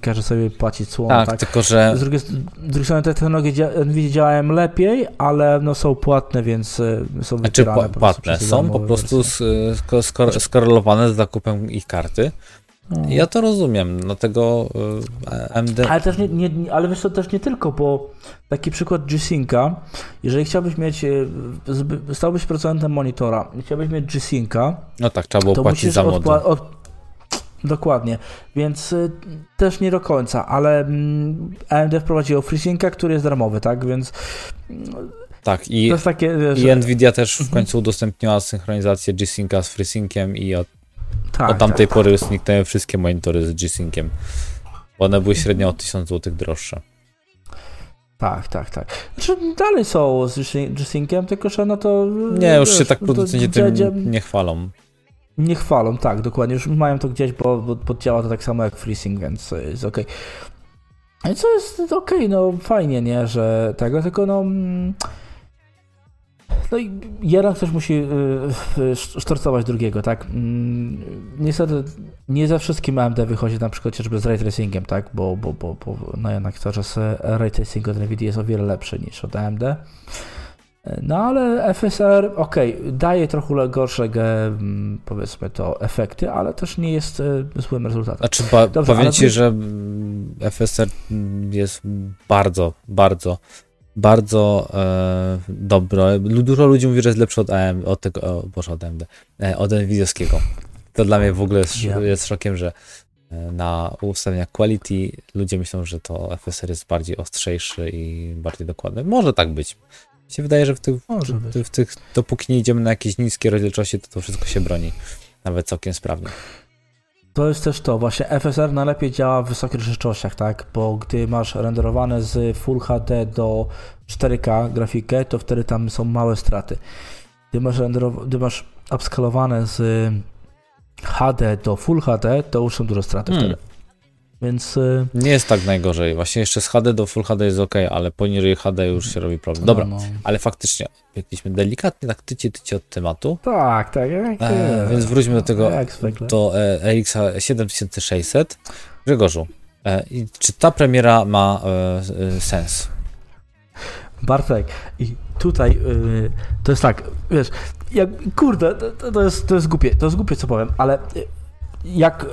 każe sobie płacić cłą, Tak, tak? tylko że Z drugiej, z drugiej strony te technologie NVIDIA działają lepiej, ale no są płatne, więc y, są Znaczy wypierane prostu płatne są po prostu skor- skorelowane z zakupem ich karty. No. Ja to rozumiem, dlatego AMD. Ale też nie, nie, ale wiesz co, też nie tylko, bo taki przykład G-Synca, jeżeli chciałbyś mieć, e, stałbyś producentem monitora i chciałbyś mieć G-Synca, No tak, trzeba było to płacić za modę. odpła- od... Dokładnie, więc y, też nie do końca, ale mm, AMD wprowadziło FreeSynca, który jest darmowy, tak, więc Tak, to i, jest takie, wiesz, i Nvidia też w końcu udostępniła synchronizację G-Synca z FreeSynciem i od, tak, od tamtej tak. pory zniknęły wszystkie monitory z G-Synciem. Bo one były średnio o 1000 zł droższe. Tak, tak, tak. Znaczy dalej są z G-Synciem, tylko że no to... Nie, już się wiesz, tak no to producenci tym nie chwalą. Nie chwalą, tak, dokładnie. Już mają to gdzieś, bo, bo, bo działa to tak samo jak FreeSync, więc jest okej. No I co jest okej, no fajnie, nie, że tego, tylko no... mm, No i jeden ktoś musi y, sztorcować drugiego, tak? Mm, Niestety nie ze wszystkim AMD wychodzi na przykład chociażby z ray tracingiem, tak? Bo, bo, bo, bo no jednak to, że ray tracing od NVIDIA jest o wiele lepszy niż od AMD. No ale FSR, okej, daje trochę gorsze, mm, powiedzmy to, efekty, ale też nie jest e, złym rezultatem. Znaczy, ba, Dobrze, powiem ci, że FSR jest bardzo, bardzo, bardzo e, dobre. Dużo ludzi mówi, że jest lepszy od AM, od tego, o, Boże, od AMD, e, od Nvidiowskiego. To dla mnie w ogóle jest, Ja. jest szokiem, że e, na ustawieniach quality ludzie myślą, że to FSR jest bardziej ostrzejszy i bardziej dokładny. Może tak być. Mi się wydaje, że w tych, w, być. w tych, dopóki nie idziemy na jakieś niskie rozdzielczości, to to wszystko się broni. Nawet całkiem sprawnie. To jest też to, właśnie FSR najlepiej działa w wysokich rozdzielczościach, tak? Bo gdy masz renderowane z Full HD do 4K grafikę, to wtedy tam są małe straty. Gdy masz, gdy masz upskalowane z HD do Full HD, to już są duże straty Hmm. wtedy. Więc y, Nie jest tak najgorzej. Właśnie jeszcze z HD do Full HD jest ok, ale poniżej HD już się robi problem. Dobra, No, no. ale faktycznie biegliśmy delikatnie, tak tycie, tycie od tematu. Tak, tak. Jak, E, więc wróćmy do tego, do e, RX 7600. Grzegorzu, e, czy ta premiera ma e, e, sens? Bartek, i tutaj y, to jest tak, wiesz, jak, kurde, to, to, jest, to jest głupie, to jest głupie co powiem, ale y, jak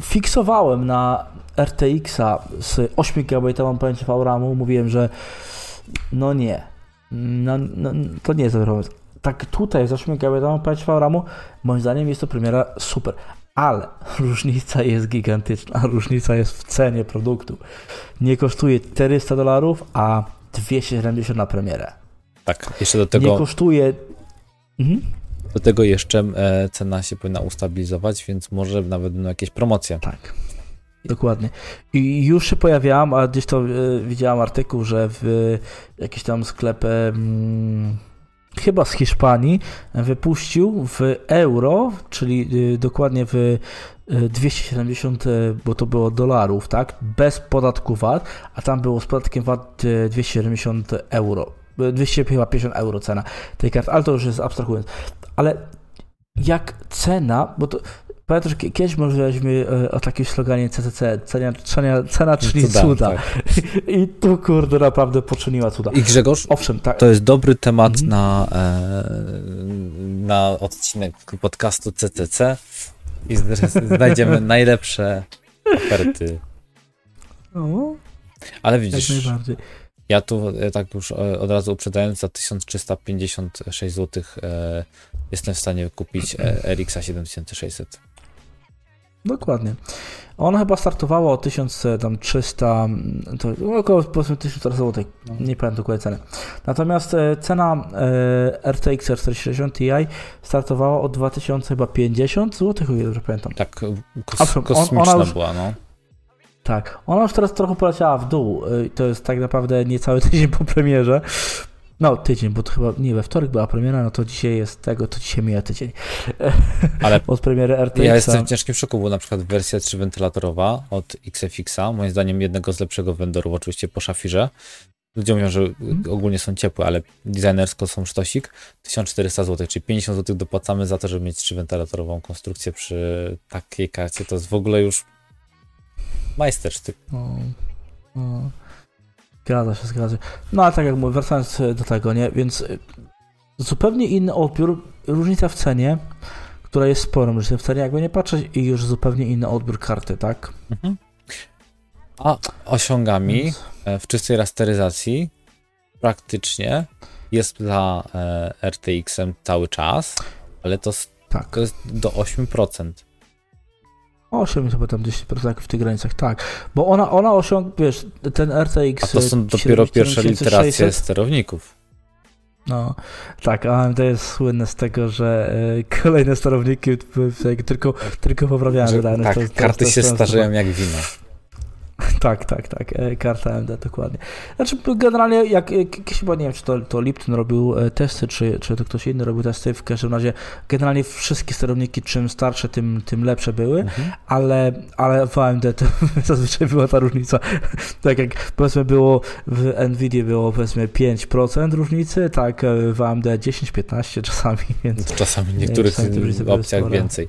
fiksowałem na RTX-a z 8 GB pamięci VRAM-u, mówiłem, że no nie, no, no, to nie jest dobry pomysł. Tak tutaj z 8 GB pamięci VRAM-u, moim zdaniem jest to premiera super, ale *laughs* różnica jest gigantyczna, różnica jest w cenie produktu. Nie kosztuje 400 dolarów, a 270 na premierę. Tak, jeszcze do Nie tego, kosztuje. Mhm. Do tego jeszcze e, cena się powinna ustabilizować, więc może nawet będą jakieś promocje. Tak. Dokładnie. I już się pojawiałam, a gdzieś to e, widziałam artykuł, że w jakiś tam sklep mm, chyba z Hiszpanii wypuścił w euro, czyli e, dokładnie w 270, bo to było dolarów, tak? Bez podatku VAT, a tam było z podatkiem VAT 270 euro. 250 euro cena tej karty, ale to już jest abstrahując. Ale jak cena, bo to Pamiętasz, że kiedyś mówiliśmy e, o takim sloganie CCC, cena, cena, cena czyli cuda. cuda. Tak. *laughs* I tu, kurde, naprawdę poczyniła cuda. I Grzegorz, Owszem, tak. to jest dobry temat mhm. na, e, na odcinek podcastu CCC i znajdziemy *laughs* najlepsze oferty. No, Ale widzisz, ja tu e, tak już od razu uprzedzając, za 1356 zł jestem w stanie kupić RX 7600. Dokładnie. Ona chyba startowała o 1300, to około powiedzmy 1000 zł, no. nie pamiętam dokładnie ceny. Natomiast e, cena e, RTX 460 Ti startowała o 2050 zł, o ile dobrze pamiętam. Tak, kos kosmiczna ona już, była, no. Tak, ona już teraz trochę poleciała w dół. E, to jest tak naprawdę niecały tydzień po premierze. No, tydzień, bo to chyba nie we wtorek była premiera, no to dzisiaj jest tego, to dzisiaj mija tydzień. *laughs* Ale od premiery RTX. Ja jestem w ciężkim szoku, bo na przykład wersja 3 wentylatorowa od XFX-a, moim zdaniem jednego z lepszego vendorów, oczywiście po szafirze. Ludzie mówią, że hmm. ogólnie są ciepłe, ale designersko są sztosik. 1400 zł, czyli 50 zł dopłacamy za to, żeby mieć 3 wentylatorową konstrukcję przy takiej karcie. To jest w ogóle już majstersztyk. O, o. Zgadza się, zgadza się. No ale tak jak mówię, wracając do tego, nie? Więc y, zupełnie inny odbiór, różnica w cenie, która jest sporą różnicą w cenie, jakby nie patrzeć i już zupełnie inny odbiór karty, tak? Mhm. A osiągami Więc... E, w czystej rasteryzacji praktycznie jest dla e, RTX-em cały czas, ale to, tak. to jest do 8%. 8 chyba tam 10% w tych granicach, tak. Bo ona, ona osiąga, wiesz, ten RTX... A to są dopiero pierwsze literacje sterowników. No, tak, AMD jest słynne z tego, że y, kolejne sterowniki tylko, tylko poprawiają wydajność. Tak, to, karty to, to, się starzeją jak wino. *laughs* Tak, tak, tak. E, karta AMD, dokładnie. Znaczy, generalnie, jak, chyba nie wiem, czy to, to Lipton robił e, testy, czy, czy to ktoś inny robił testy, w każdym razie generalnie wszystkie sterowniki, czym starsze, tym, tym lepsze były, mhm. ale, ale w AMD to *laughs* zazwyczaj była ta różnica. *laughs* tak jak powiedzmy było w Nvidia było powiedzmy 5% różnicy, tak e, w AMD 10-15 czasami, więc... To czasami w niektórych opcjach więcej.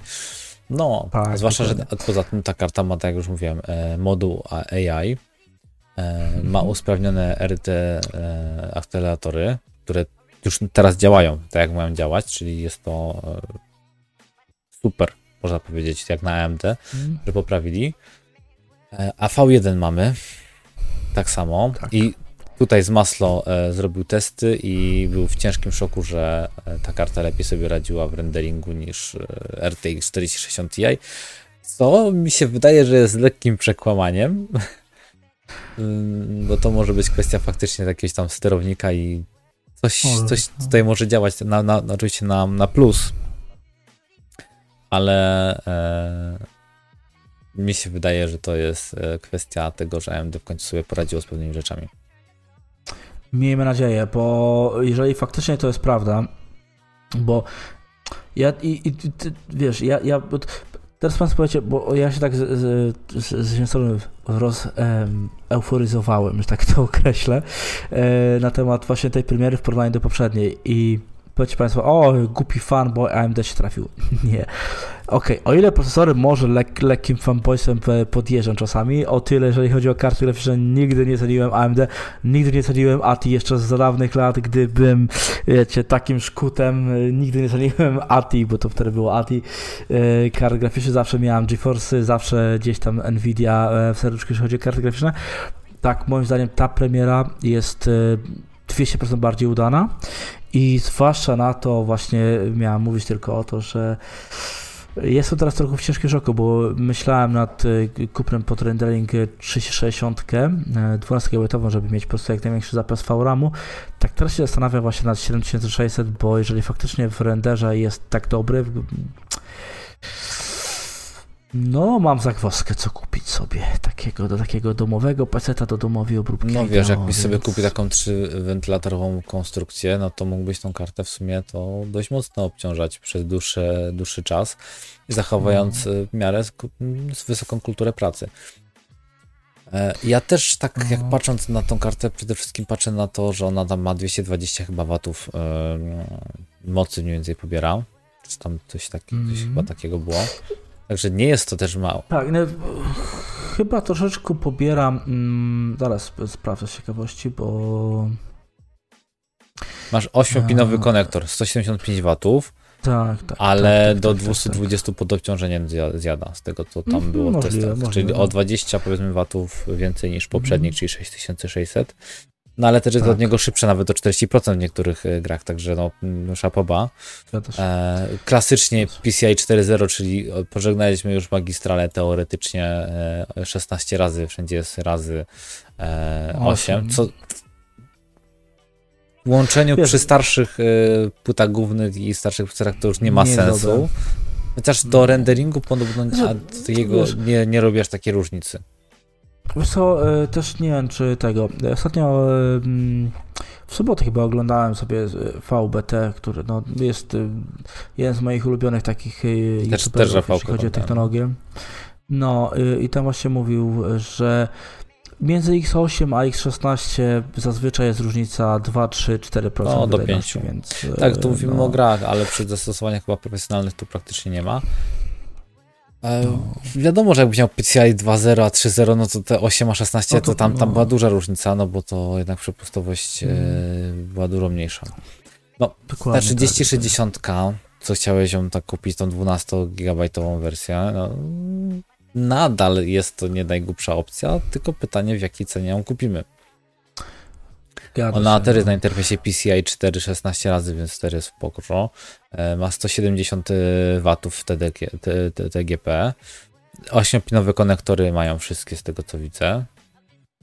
No, tak, zwłaszcza, że poza tym ta karta ma, tak jak już mówiłem, e, moduł AI, e, ma mhm. usprawnione RT e, akceleratory, które już teraz działają tak, jak mają działać, czyli jest to super, można powiedzieć, jak na AMD, mhm. że poprawili. A V1 mamy tak samo tak. i Tutaj z Maslo e, zrobił testy i był w ciężkim szoku, że e, ta karta lepiej sobie radziła w renderingu niż e, RTX 4060 Ti, co mi się wydaje, że jest lekkim przekłamaniem, *laughs* mm, bo to może być kwestia faktycznie jakiegoś tam sterownika i coś, coś no. tutaj może działać, na, na, oczywiście na, na plus, ale e, mi się wydaje, że to jest kwestia tego, że AMD w końcu sobie poradziło z pewnymi rzeczami. Miejmy nadzieję, bo jeżeli faktycznie to jest prawda, bo ja i, i ty, wiesz, ja, ja teraz pan powiecie, bo ja się tak z, z, z, z roz um, euforyzowałem, że tak to *laughs* określę, e, na temat właśnie tej premiery w porównaniu do poprzedniej i powiecie Państwo, o, głupi fan, bo AMD się trafił. *laughs* Nie. Okej, okay. o ile procesory może lek, lekkim fanboysem podjeżdżam czasami, o tyle jeżeli chodzi o karty graficzne, nigdy nie ceniłem AMD, nigdy nie ceniłem ATI jeszcze z dawnych lat, gdy byłem, wiecie, takim szkutem, nigdy nie ceniłem *laughs* ATI, bo to wtedy było ATI. E, kart graficzne zawsze miałem GeForce, zawsze gdzieś tam Nvidia e, w serduszku, jeśli chodzi o karty graficzne. Tak, moim zdaniem ta premiera jest 200% e, bardziej udana i zwłaszcza na to właśnie miałem mówić tylko o to, że Jestem teraz trochę w ciężkim szoku, bo myślałem nad y, kupnem pod rendering 360, 12 GB, żeby mieć po prostu jak największy zapas VRAMu. Tak teraz się zastanawiam właśnie nad 7600, bo jeżeli faktycznie w renderze jest tak dobry, no, mam zagwozdkę, co kupić sobie takiego, do takiego domowego peceta do domowej obróbki. No wiesz, jakbyś więc... sobie kupił taką trzywentylatorową konstrukcję, no to mógłbyś tą kartę w sumie to dość mocno obciążać przez dłuższy, dłuższy czas, zachowując no. w miarę wysoką kulturę pracy. E, ja też tak jak no. patrząc na tą kartę, przede wszystkim patrzę na to, że ona tam ma 220 chyba watów yy, mocy mniej więcej pobiera. Czy tam coś, tak, coś mm. chyba takiego było. Także nie jest to też mało. Tak, no, chyba troszeczkę pobieram. Mm, zaraz sprawdzę z ciekawości, bo. Masz 8-pinowy konektor, 175 watów. Tak, tak. Ale tak, tak, do tak, 220 tak, pod obciążeniem zjada, z tego co tam mm, było w testach. Czyli o 20 powiedzmy watów więcej niż poprzednik, mm. czyli 6600. No ale też jest tak. od niego szybsze nawet o 40% w niektórych e, grach, także no mm, szapoba. E, klasycznie PCI 4.0, czyli pożegnaliśmy już magistrale teoretycznie e, 16 razy, wszędzie jest razy e, 8, co w łączeniu Wiesz, przy starszych e, płytach głównych i starszych procedurach to już nie ma nie sensu. Chociaż do renderingu podobno jego nie, nie robisz takiej różnicy. Wiesz co, e, też nie wiem czy tego. Ostatnio w sobotę chyba oglądałem sobie VBT, który no, jest e, jeden z moich ulubionych takich e, też, też jeśli chodzi o technologię. No i tam właśnie mówił, że między X8 a X16 zazwyczaj jest różnica 2, 3, 4% no, do 5. Więc, tak, tu mówimy no. o grach, ale przy zastosowaniach chyba profesjonalnych tu praktycznie nie ma. No. Wiadomo, że jakbyś miał PCI 2.0, a 3.0, no to te 8 a 16 no to, to tam, tam no. była duża różnica, no bo to jednak przepustowość mm. e, była dużo mniejsza. No, Dokładnie ta 3060, tak, co chciałeś ją tak kupić, tą 12-gigabajtową wersję, no, nadal jest to nie najgłupsza opcja, tylko pytanie w jakiej cenie ją kupimy. Zgadza Ona też jest no. na interfejsie PCI 4 16 razy, więc 4 jest w pokro. E, ma 170 W TDG, TGP. 8-pinowe konektory mają wszystkie z tego co widzę.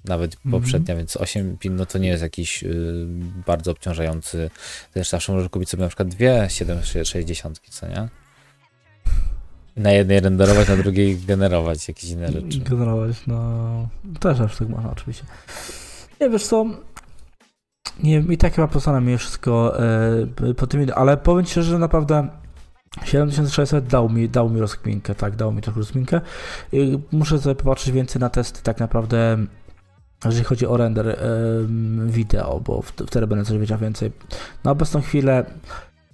Nawet mm -hmm. poprzednia, więc 8 pin no to nie jest jakiś y, bardzo obciążający. Też zawsze możesz kupić sobie na przykład dwie 760, co nie? Na jednej renderować, na drugiej generować jakieś inne rzeczy. Generować, no też aż tak można oczywiście. Nie wiesz co, nie i tak chyba postanę mi wszystko e, po tym, ale powiem Ci, że naprawdę 7600 dał mi, dał mi rozkminkę, tak, dał mi trochę rozkminkę. I muszę sobie popatrzeć więcej na testy tak naprawdę, jeżeli chodzi o render e, wideo, bo wtedy będę coś wiedział więcej. Na obecną chwilę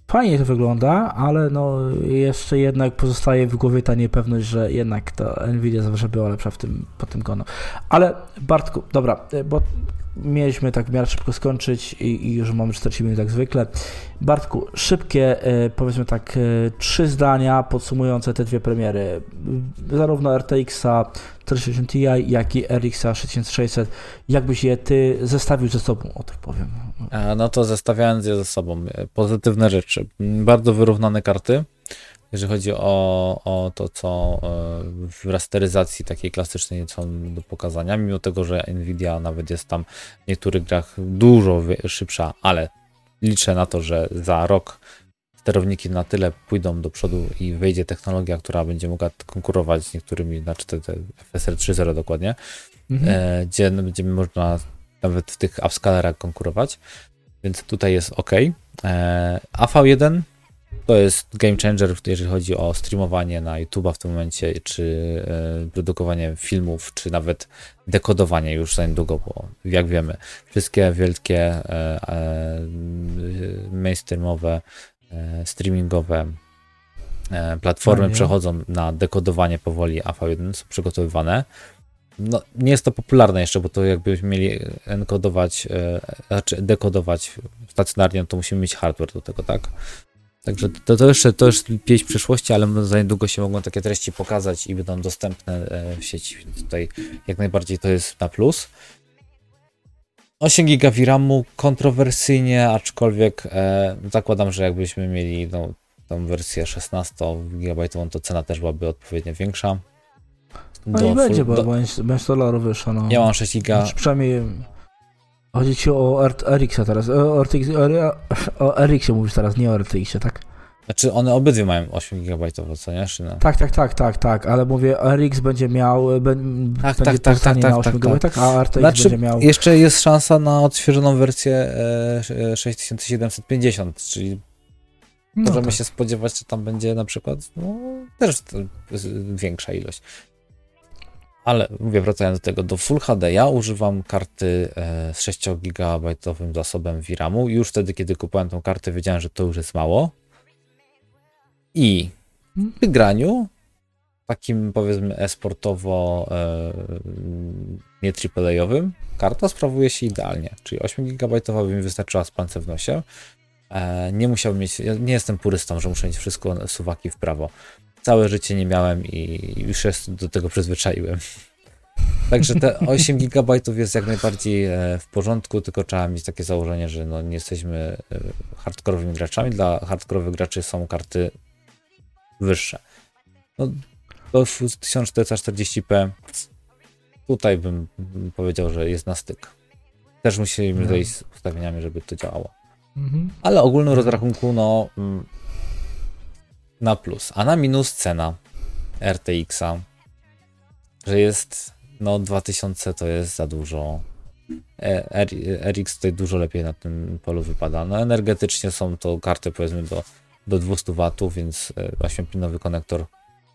fajnie to wygląda, ale no jeszcze jednak pozostaje w głowie ta niepewność, że jednak ta Nvidia zawsze była lepsza w tym, pod tym kątem. Ale Bartku, dobra, e, bo mieliśmy tak w miarę szybko skończyć i, i już mamy 40 minut jak zwykle. Bartku, szybkie, e, powiedzmy tak, e, trzy zdania podsumujące te dwie premiery. Zarówno RTX-a 460 Ti, jak i RX-a 6600. Jakbyś je ty zestawił ze sobą, o tak powiem. No to zestawiając je ze sobą, e, pozytywne rzeczy. Bardzo wyrównane karty jeżeli chodzi o, o to, co e, w rasteryzacji takiej klasycznej są do pokazania, mimo tego, że Nvidia nawet jest tam w niektórych grach dużo szybsza, ale liczę na to, że za rok sterowniki na tyle pójdą do przodu i wejdzie technologia, która będzie mogła konkurować z niektórymi, znaczy te, te FSR 3.0 dokładnie, mhm. e, gdzie będziemy można nawet w tych upscalerach konkurować, więc tutaj jest ok. E, AV1 to jest game changer, jeżeli chodzi o streamowanie na YouTube'a w tym momencie, czy e, produkowanie filmów, czy nawet dekodowanie już za niedługo, bo jak wiemy, wszystkie wielkie e, e, mainstreamowe, streamingowe platformy no przechodzą na dekodowanie powoli AV1, są przygotowywane. No, nie jest to popularne jeszcze, bo to jakbyśmy mieli enkodować, znaczy dekodować stacjonarnie, to musimy mieć hardware do tego, tak? Także to, to jeszcze to już pieśń przyszłości, ale za niedługo się mogą takie treści pokazać i będą dostępne e, w sieci, tutaj jak najbardziej to jest na plus. 8 GB RAMu kontrowersyjnie, aczkolwiek e, zakładam, że jakbyśmy mieli no, tą wersję 16 GB, to cena też byłaby odpowiednio większa. No i będzie, bo do... będzie dolarów wyższa. No. Ja mam 6 giga. Znaczy, przynajmniej chodzi ci o RX-a teraz. O, RTX, o RX-ie mówisz teraz, nie o RTX-ie, tak? Znaczy one obydwie mają 8 GB, co nie? Czy no? Tak, tak, tak, tak, tak, ale mówię, RX będzie miał, be, tak, będzie tak, tak, tak, na 8 tak, GB, tak, a RTX znaczy, będzie miał... Jeszcze jest szansa na odświeżoną wersję e, 6750, czyli no możemy tak. się spodziewać, że tam będzie na przykład no, też większa ilość. Ale mówię, wracając do tego, do Full HD ja używam karty e, z 6 GB zasobem VRAMu. Już wtedy, kiedy kupowałem tą kartę, wiedziałem, że to już jest mało. I w wygraniu, takim powiedzmy esportowo, e, nie AAA-owym, karta sprawuje się idealnie. Czyli 8 GB by mi wystarczyła z pancewnością. E, nie musiałbym mieć, ja nie jestem purystą, że muszę mieć wszystko suwaki w prawo. Całe życie nie miałem i już się do tego przyzwyczaiłem. Także te *laughs* 8 GB jest jak najbardziej e, w porządku, tylko trzeba mieć takie założenie, że no nie jesteśmy e, hardkorowymi graczami. Dla hardkorowych graczy są karty wyższe. No, do 1440p tutaj bym powiedział, że jest na styk. Też musimy no. zejść z ustawieniami, żeby to działało. Mhm. Ale ogólnym rozrachunku, no mm, na plus, a na minus cena RTX-a, że jest no 2000 to jest za dużo. E, RX tutaj dużo lepiej na tym polu wypada. No energetycznie są to karty powiedzmy do, do 200 W, więc 8-pinowy e, konektor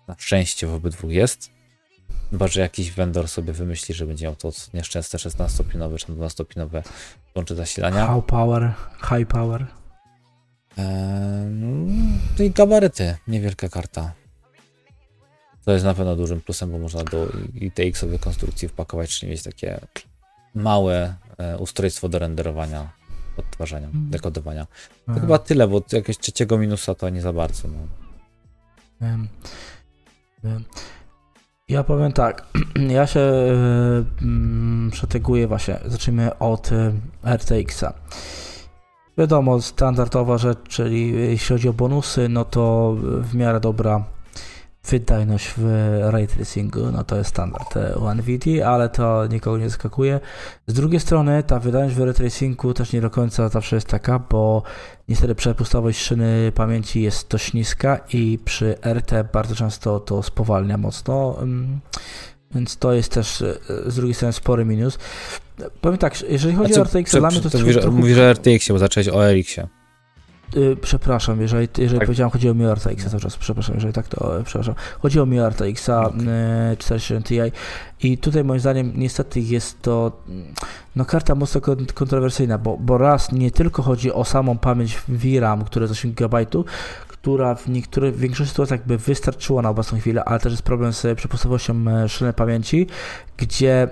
na szczęście w obydwu jest. Chyba, że jakiś vendor sobie wymyśli, że będzie miał to nieszczęsne 16-pinowe czy 12-pinowe łącze zasilania. High power, high power. Eee, no i gabaryty, niewielka karta. To jest na pewno dużym plusem, bo można do ITX-owej konstrukcji wpakować, czyli mieć takie małe e, ustrojstwo do renderowania, odtwarzania, mm. dekodowania. To Aha. chyba tyle, bo jakiegoś trzeciego minusa to nie za bardzo. No. Wiem. Wiem. Ja powiem tak, *clears throat* ja się yy, przeteguję właśnie, zacznijmy od y, RTX-a. Wiadomo, standardowa rzecz, czyli jeśli chodzi o bonusy, no to w miarę dobra wydajność w ray tracingu, no to jest standard NVIDIA, ale to nikogo nie zaskakuje. Z drugiej strony ta wydajność w ray tracingu też nie do końca zawsze jest taka, bo niestety przepustowość szyny pamięci jest dość niska i przy RT bardzo często to spowalnia mocno, mm, więc to jest też e, z drugiej strony spory minus. Powiem tak, jeżeli chodzi co, o RTX, dla mnie to... to mówisz, mówisz o RTX-ie, bo zacząłeś o RX-ie. Yy, przepraszam, jeżeli, jeżeli tak. powiedziałem, chodzi o Mi RTX cały czas, przepraszam, jeżeli tak, to yy, przepraszam. Chodzi o Mi RTX okay. yy, 47 Ti i tutaj moim zdaniem niestety jest to no, karta mocno kontrowersyjna, bo, bo raz nie tylko chodzi o samą pamięć VRAM, która jest 8 GB, która w niektórych, w większości sytuacjach by wystarczyła na obecną chwilę, ale też jest problem z przepustowością e, szyny pamięci, gdzie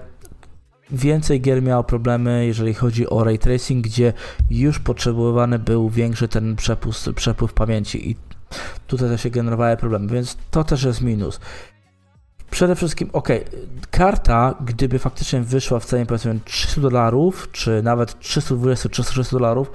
Więcej gier miało problemy, jeżeli chodzi o ray tracing, gdzie już potrzebowany był większy ten przepust, przepływ pamięci i tutaj też się generowały problemy, więc to też jest minus. Przede wszystkim, ok, karta, gdyby faktycznie wyszła w cenie powiedzmy 300 dolarów, czy nawet 320-330 dolarów,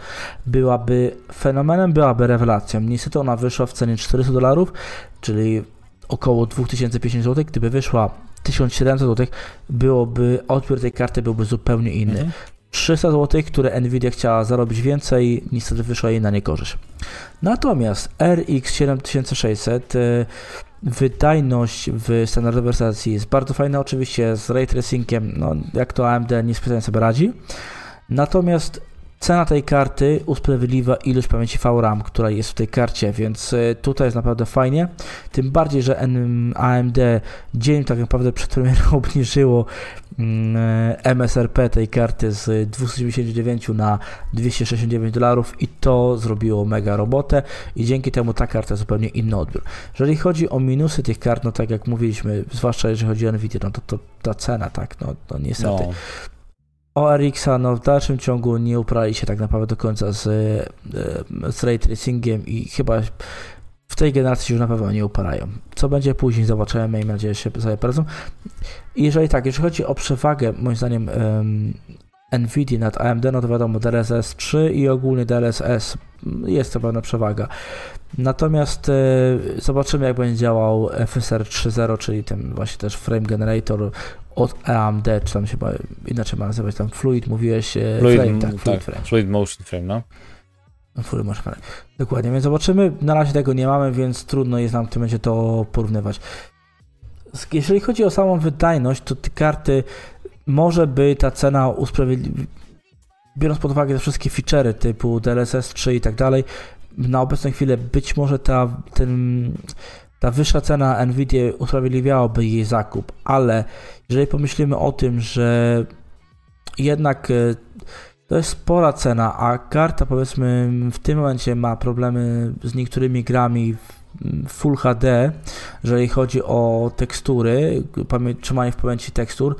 byłaby fenomenem, byłaby rewelacją. Niestety ona wyszła w cenie 400 dolarów, czyli około 2050 zł. Gdyby wyszła 1700 zł, byłoby, odbiór tej karty byłby zupełnie inny. Mhm. 300 zł, które Nvidia chciała zarobić więcej, niestety wyszła jej na niekorzyść. Natomiast RX 7600 y, wydajność w standardowej wersji jest bardzo fajna, oczywiście z ray tracingiem, no jak to AMD niespecjalnie sobie radzi. Natomiast Cena tej karty usprawiedliwia ilość pamięci VRAM, która jest w tej karcie, więc e, tutaj jest naprawdę fajnie. Tym bardziej, że AMD dzień tak naprawdę przed premierą *laughs* obniżyło mm, e, MSRP tej karty z 299 na 269 dolarów i to zrobiło mega robotę i dzięki temu ta karta zupełnie inny odbiór. Jeżeli chodzi o minusy tych kart, no tak jak mówiliśmy, zwłaszcza jeżeli chodzi o Nvidia, no to, to ta cena, tak, no, no niestety. No. ORX-a no, w dalszym ciągu nie uprali się tak naprawdę do końca z, e, z ray tracingiem i chyba w tej generacji już na pewno nie uparają. Co będzie później, zobaczymy, miejmy nadzieję, że się sobie poradzą. Jeżeli tak, jeżeli chodzi o przewagę, moim zdaniem NVIDIA nad AMD, no to wiadomo DLSS 3 i ogólnie DLSS jest to pewna przewaga. Natomiast e, zobaczymy jak będzie działał FSR 3.0, czyli ten właśnie też frame generator od AMD, czy tam się chyba inaczej ma nazywać, tam Fluid mówiłeś, e, Fluid, frame, tak, tak, Fluid frame. Fluid Motion Frame, no. Fluid Motion frame. Dokładnie, więc zobaczymy. Na razie tego nie mamy, więc trudno jest nam w tym momencie to porównywać. Jeżeli chodzi o samą wydajność, to te karty może by ta cena usprawiedliwiła, biorąc pod uwagę te wszystkie feature'y typu DLSS 3 i tak dalej, na obecną chwilę być może ta, ten, ta wyższa cena Nvidia usprawiedliwiałaby jej zakup, ale jeżeli pomyślimy o tym, że jednak e, to jest spora cena, a karta powiedzmy w tym momencie ma problemy z niektórymi grami w Full HD, jeżeli chodzi o tekstury, trzymanie w pamięci tekstur,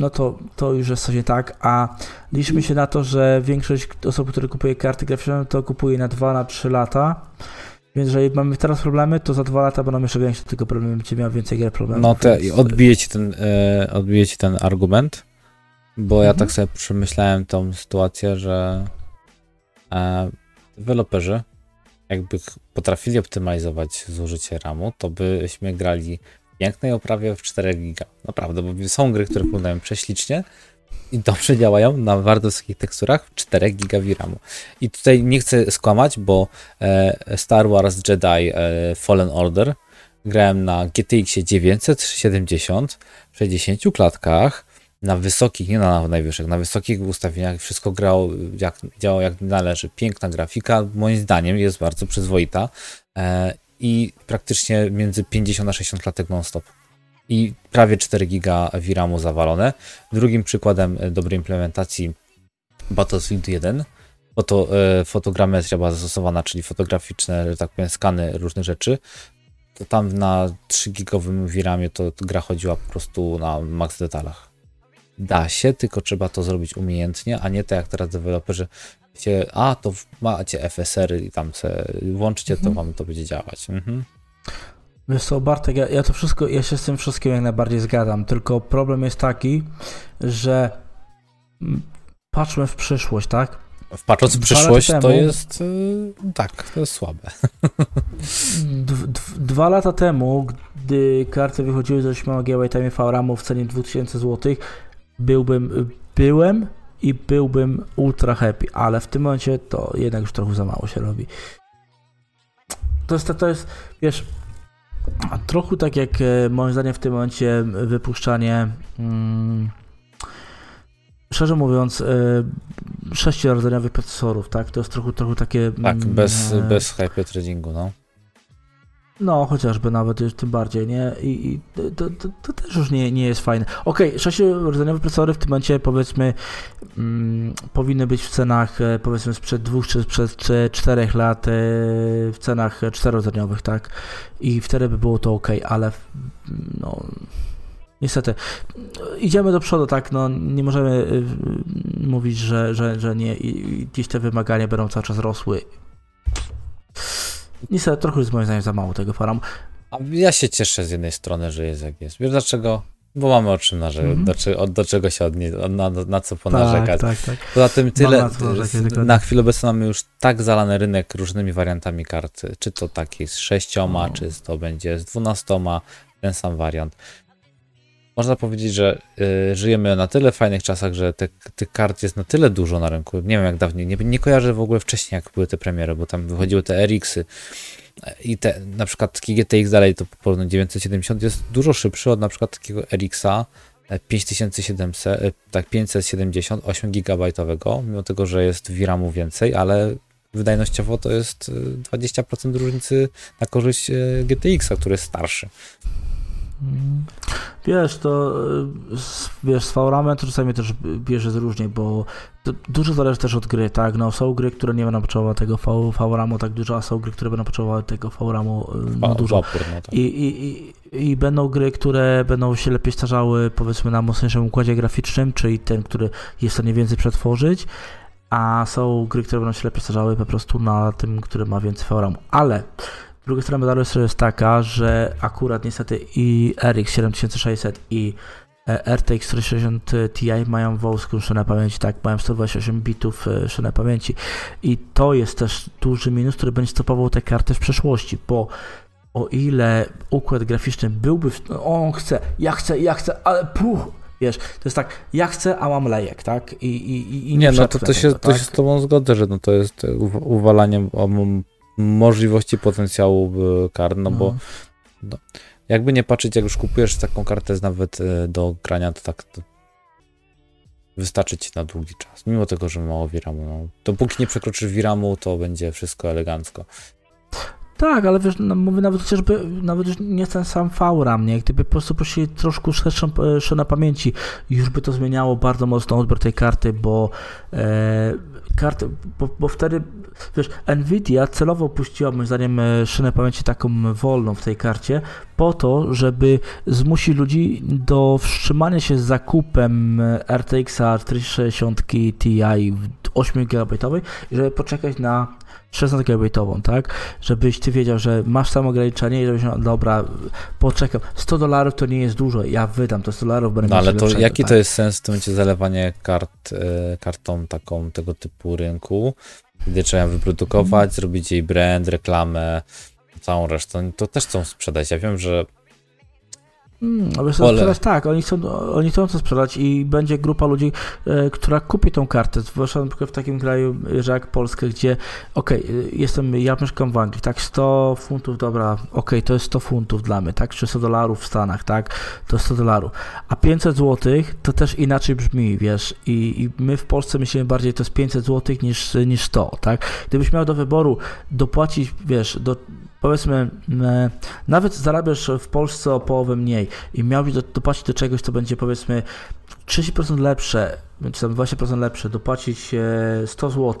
no to, to już jest coś nie tak, a liczmy się na to, że większość osób, które kupuje karty graficzne, to kupuje na 2 na 3 lata. Więc jeżeli mamy teraz problemy, to za dwa lata będą jeszcze większe tylko problemy, będzie miał więcej gier problemów. No to odbije ci ten, e, odbije ci ten argument, bo mhm. ja tak sobie przemyślałem tą sytuację, że e, deweloperzy jakby potrafili optymalizować zużycie RAMu, to byśmy grali pięknej oprawie w 4 giga. Naprawdę, bo są gry, które wyglądają prześlicznie i dobrze działają na bardzo wysokich teksturach w 4 giga VRAMu. I tutaj nie chcę skłamać, bo e, Star Wars Jedi e, Fallen Order grałem na GTX 970 w 60 klatkach, na wysokich, nie na najwyższych, na wysokich ustawieniach wszystko grało jak, działało jak należy. Piękna grafika, moim zdaniem jest bardzo przyzwoita. I praktycznie między 50 a 60 klatek non-stop. I prawie 4 giga VRAMu zawalone. Drugim przykładem dobrej implementacji Battlefield 1 foto, e, fotogrametria była zastosowana, czyli fotograficzne, tak powiem, skany różnych rzeczy. To tam na 3 gigowym VRAMie to, to gra chodziła po prostu na max detalach. Da się, tylko trzeba to zrobić umiejętnie, a nie tak jak teraz deweloperzy a to macie FSR i tam se włączcie, mhm. to wam to będzie działać. Mhm. Wiesz co, Bartek, ja, ja to wszystko, ja się z tym wszystkim jak najbardziej zgadzam, tylko problem jest taki, że patrzmy w przyszłość, tak? Patrząc w przyszłość, temu, to jest yy, tak, to jest słabe. Dwa lata temu, gdy karty wychodziły ze 8 GB VRAM w cenie 2000 zł, byłbym, byłem i byłbym ultra happy, ale w tym momencie to jednak już trochę za mało się robi. To jest, to jest wiesz, trochę tak jak e, moim zdaniem w tym momencie wypuszczanie mm, szczerze mówiąc e, sześciorodzeniowych procesorów, tak? To jest trochę, trochę takie... Tak, mm, bez, e, bez hyperthreadingu, no. No, chociażby nawet tym bardziej, nie? I, i to, to, to, też już nie, nie jest fajne. Okej, okay, sześciorodzeniowe procesory w tym momencie powiedzmy mm, powinny być w cenach e, powiedzmy sprzed dwóch czy sprzed czterech lat e, w cenach czterodzeniowych, tak? I wtedy by było to ok, ale no niestety idziemy do przodu, tak? No nie możemy mówić, że, że, że nie i gdzieś te wymagania będą cały czas rosły Niestety trochę jest moim zdaniem za mało tego forum. A ja się cieszę z jednej strony, że jest jak jest. Wiesz dlaczego? Bo mamy o czym narzekać, mm -hmm. do, do, czego się odnieść, na, na, co ponarzekać. Tak, tak, tak. Poza tym tyle, na, na chwilę obecną mamy już tak zalany rynek różnymi wariantami kart, czy to taki z sześcioma, oh. czy to będzie z dwunastoma, ten sam wariant. Można powiedzieć, że y, żyjemy na tyle fajnych czasach, że te, tych kart jest na tyle dużo na rynku. Nie wiem jak dawniej, nie, nie kojarzę w ogóle wcześniej, jak były te premiery, bo tam wychodziły te RX-y i te, na przykład taki GTX dalej to po 970 jest dużo szybszy od na przykład takiego RX-a 5700, e, e, tak 570, 8 GB, mimo tego, że jest VRAMu więcej, ale wydajnościowo to jest 20% e, różnicy na korzyść GTX-a, który jest starszy. Wiesz, to wiesz, z to czasami też bierze różnie, bo dużo zależy też od gry, tak? No, są gry, które nie będą potrzebowały tego VRAMu tak dużo, a są gry, które będą potrzebowały tego VRAMu no, dużo. Opór, no tak. I, i, i, I będą gry, które będą się lepiej starzały powiedzmy na mocniejszym układzie graficznym, czyli ten, który jest w stanie więcej przetworzyć, a są gry, które będą się lepiej starzały po prostu na tym, który ma więcej VRAMu. Ale Druga strona medalu jest taka, że akurat niestety i RX 7600 i e, RTX 460 Ti mają wąską szynę pamięci, tak, mają 128 bitów e, szynę pamięci i to jest też duży minus, który będzie stopował te karty w przeszłości, bo o ile układ graficzny byłby, w, no, on chce, ja chcę, ja chcę, ale puch, wiesz, to jest tak, ja chcę, a mam lejek, tak? I, i, i nie, no to, to, się, to tak? się z tobą zgodzę, że no to jest uwalanie możliwości potencjału kart, no, no. bo no, jakby nie patrzeć, jak już kupujesz taką kartę nawet e, do grania, to tak to wystarczy ci na długi czas, mimo tego, że mało viramu. No. Dopóki nie przekroczysz viramu, to będzie wszystko elegancko. Tak, ale wiesz, no, mówię nawet chociażby, nawet nie ten sam VRAM, nie? Gdyby po prostu prosili troszkę szerszą e, na pamięci, już by to zmieniało bardzo mocno odbiór tej karty, bo e, karty, bo, bo, wtedy, wiesz, Nvidia celowo puściła moim zdaniem e, szynę pamięci taką wolną w tej karcie, po to, żeby zmusić ludzi do wstrzymania się z zakupem e, RTX 460 Ti 8 GB żeby poczekać na 16 gigabajtową, tak? Żebyś ty wiedział, że masz samo ograniczenie i żebyś, no, dobra, poczekam. 100 dolarów to nie jest dużo, ja wydam to 100 dolarów, będę No ale to jaki tak? to jest sens w tym momencie zalewanie kart, e, kartą taką tego typu rynku, gdzie trzeba wyprodukować, hmm. zrobić jej brand, reklamę, całą resztę, to też chcą sprzedać. Ja wiem, że Hmm, ale sprzedać tak, oni chcą, oni chcą to sprzedać i będzie grupa ludzi, e, która kupi tą kartę, zwłaszcza na przykład w takim kraju, że jak Polskę, gdzie okej, okay, jestem, ja mieszkam w Anglii, tak, 100 funtów, dobra, okej, okay, to jest 100 funtów dla mnie, tak, 300 dolarów w Stanach, tak, to jest 100 dolarów, a 500 złotych to też inaczej brzmi, wiesz, i, i my w Polsce myślimy bardziej, to jest 500 złotych niż, niż 100, tak, gdybyś miał do wyboru dopłacić, wiesz, do powiedzmy, e, nawet zarabiasz w Polsce o połowę mniej i miałbyś do, dopłacić do czegoś, co będzie powiedzmy 30% lepsze, czy tam 20% lepsze, dopłacić 100 zł,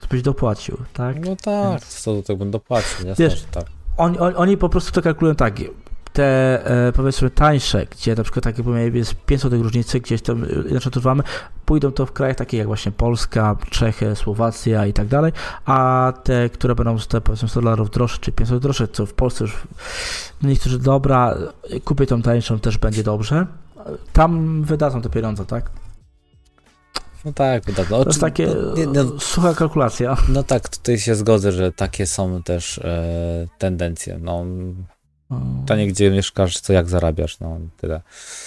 to byś dopłacił, tak? No tak, Więc... 100 zł bym dopłacił, jasne, Wiesz, tak. Oni, oni, oni po prostu to kalkulują tak, te e, powiedzmy tańsze, gdzie na przykład takie jest 500 różnicy, gdzieś tam e, inaczej używamy, pójdą to w krajach takich jak właśnie Polska, Czechy, Słowacja i tak dalej, a te, które będą te powiedzmy 100 dolarów droższe czy 500 droższe, co w Polsce już niektórzy dobra, kupię tą tańszą, też będzie dobrze, tam wydadzą te pieniądze, tak? No tak, wydadzą. To jest takie no, no, sucha kalkulacja. No tak, tutaj się zgodzę, że takie są też e, tendencje. No, to nie gdzie mieszkasz, co jak zarabiasz, no tyle.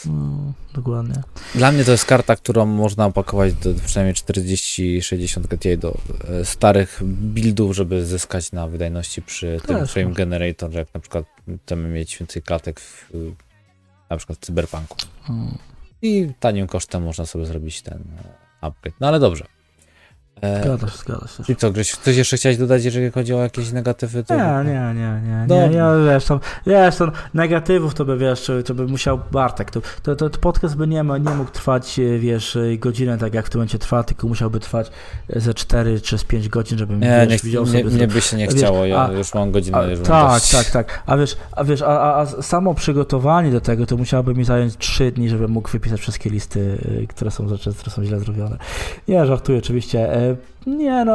No, dokładnie. Dla mnie to jest karta, którą można opakować do przynajmniej 40-60 GTI do e, starych buildów, żeby zyskać na wydajności przy tym Też frame generator, jak na przykład chcemy mieć więcej klatek w, na przykład w Cyberpunku. Hmm. I tanim kosztem można sobie zrobić ten e, upgrade. No ale dobrze. E, zgadza się, zgadza się. I co, Grzesiu, coś jeszcze chciałeś dodać, jeżeli chodzi o jakieś negatywy? To... Nie, nie, nie, nie, nie, nie, wiesz, tam, wiesz, tam negatywów to by, wiesz, to by musiał Bartek, to, to, to, podcast by nie, nie mógł trwać, e, wiesz, e, godzinę, tak jak w tym momencie trwa, tylko musiałby trwać ze 4 czy z 5 godzin, żebym, nie, wiesz, nie, widział sobie... Nie, mnie by się nie chciało, wiesz, ja a, już mam godzinę. A, już tak, tak, tak, a wiesz, a, wiesz a, a, a samo przygotowanie do tego, to musiałoby mi zająć 3 dni, żebym mógł wypisać wszystkie listy, które są rzeczy, które są źle zrobione. Nie, żartuję oczywiście. Nie, no,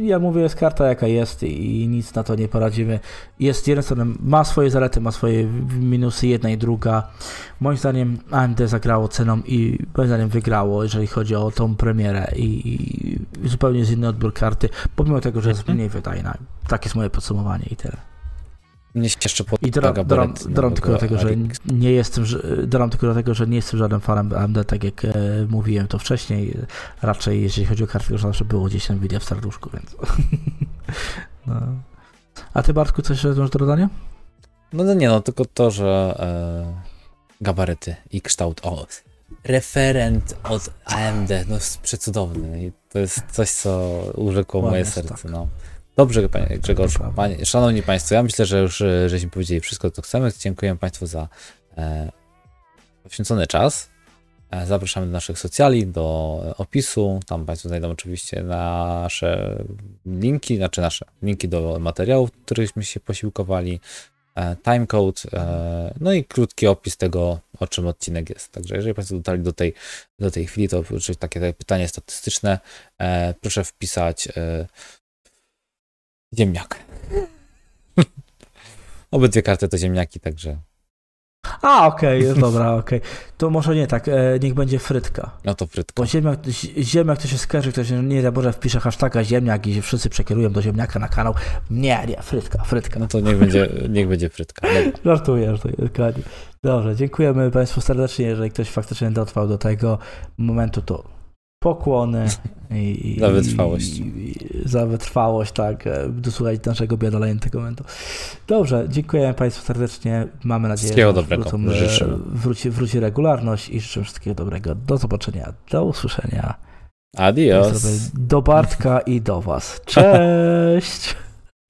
ja mówię, jest karta jaka jest i nic na to nie poradzimy. Jest jedna strona, ma swoje zalety, ma swoje minusy, jedna i druga. Moim zdaniem AMD zagrało ceną i moim zdaniem wygrało, jeżeli chodzi o tą premierę i, i zupełnie jest inny odbiór karty, pomimo tego, że jest mhm. mniej wydajna. Tak jest moje podsumowanie i tyle. Mnie się jeszcze I dodam, dodam, dodam tylko do tego, że nie jestem, dodam tylko do tego, że nie jestem żadnym fanem AMD, tak jak e, mówiłem to wcześniej. Raczej jeżeli chodzi o kartę, to zawsze było gdzieś Nvidia w serduszku, więc... *laughs* no. A ty Bartku coś masz do dodania? No, no nie, no tylko to, że e, gabaryty i kształt, o, referent od AMD, no przecudowny i to jest coś, co urzekło moje serce, tak. no. Dobrze, panie Grzegorz. Panie, szanowni Państwo, ja myślę, że już e, żeśmy powiedzieli wszystko, co chcemy. Dziękuję Państwu za e, poświęcony czas. E, zapraszamy do naszych socjali, do opisu. Tam Państwo znajdą oczywiście nasze linki, znaczy nasze linki do materiałów, którychśmy się posiłkowali, e, timecode, e, no i krótki opis tego, o czym odcinek jest. Także jeżeli Państwo dotarli do tej, do tej chwili, to oczywiście takie, takie pytanie statystyczne. E, proszę wpisać Ziemniak. *laughs* Obydwie karty to ziemniaki, także. A, okej, okay, dobra, *laughs* okej. Okay. To może nie tak, e, niech będzie frytka. No to frytka. Bo ziemniak, ziemniak to się skojarzy, ktoś, nie da Boże, wpisze hashtaga ziemniak i wszyscy przekierują do ziemniaka na kanał. Nie, nie, frytka, frytka. No to niech będzie, niech będzie frytka. *laughs* żartuję, żartuję, dokładnie. Dobrze, dziękujemy Państwu serdecznie, jeżeli ktoś faktycznie dotrwał do tego momentu, to pokłony *laughs* i, za wytrwałość. I, i, za wytrwałość, tak, e, dosłuchać naszego biadolejnego momentu. Dobrze, dziękuję Państwu serdecznie. Mamy nadzieję, że dobrego. Wrócą, wróci, wróci regularność i życzę wszystkiego dobrego. Do zobaczenia, do usłyszenia. Adios. Do Bartka i do Was. Cześć! *laughs*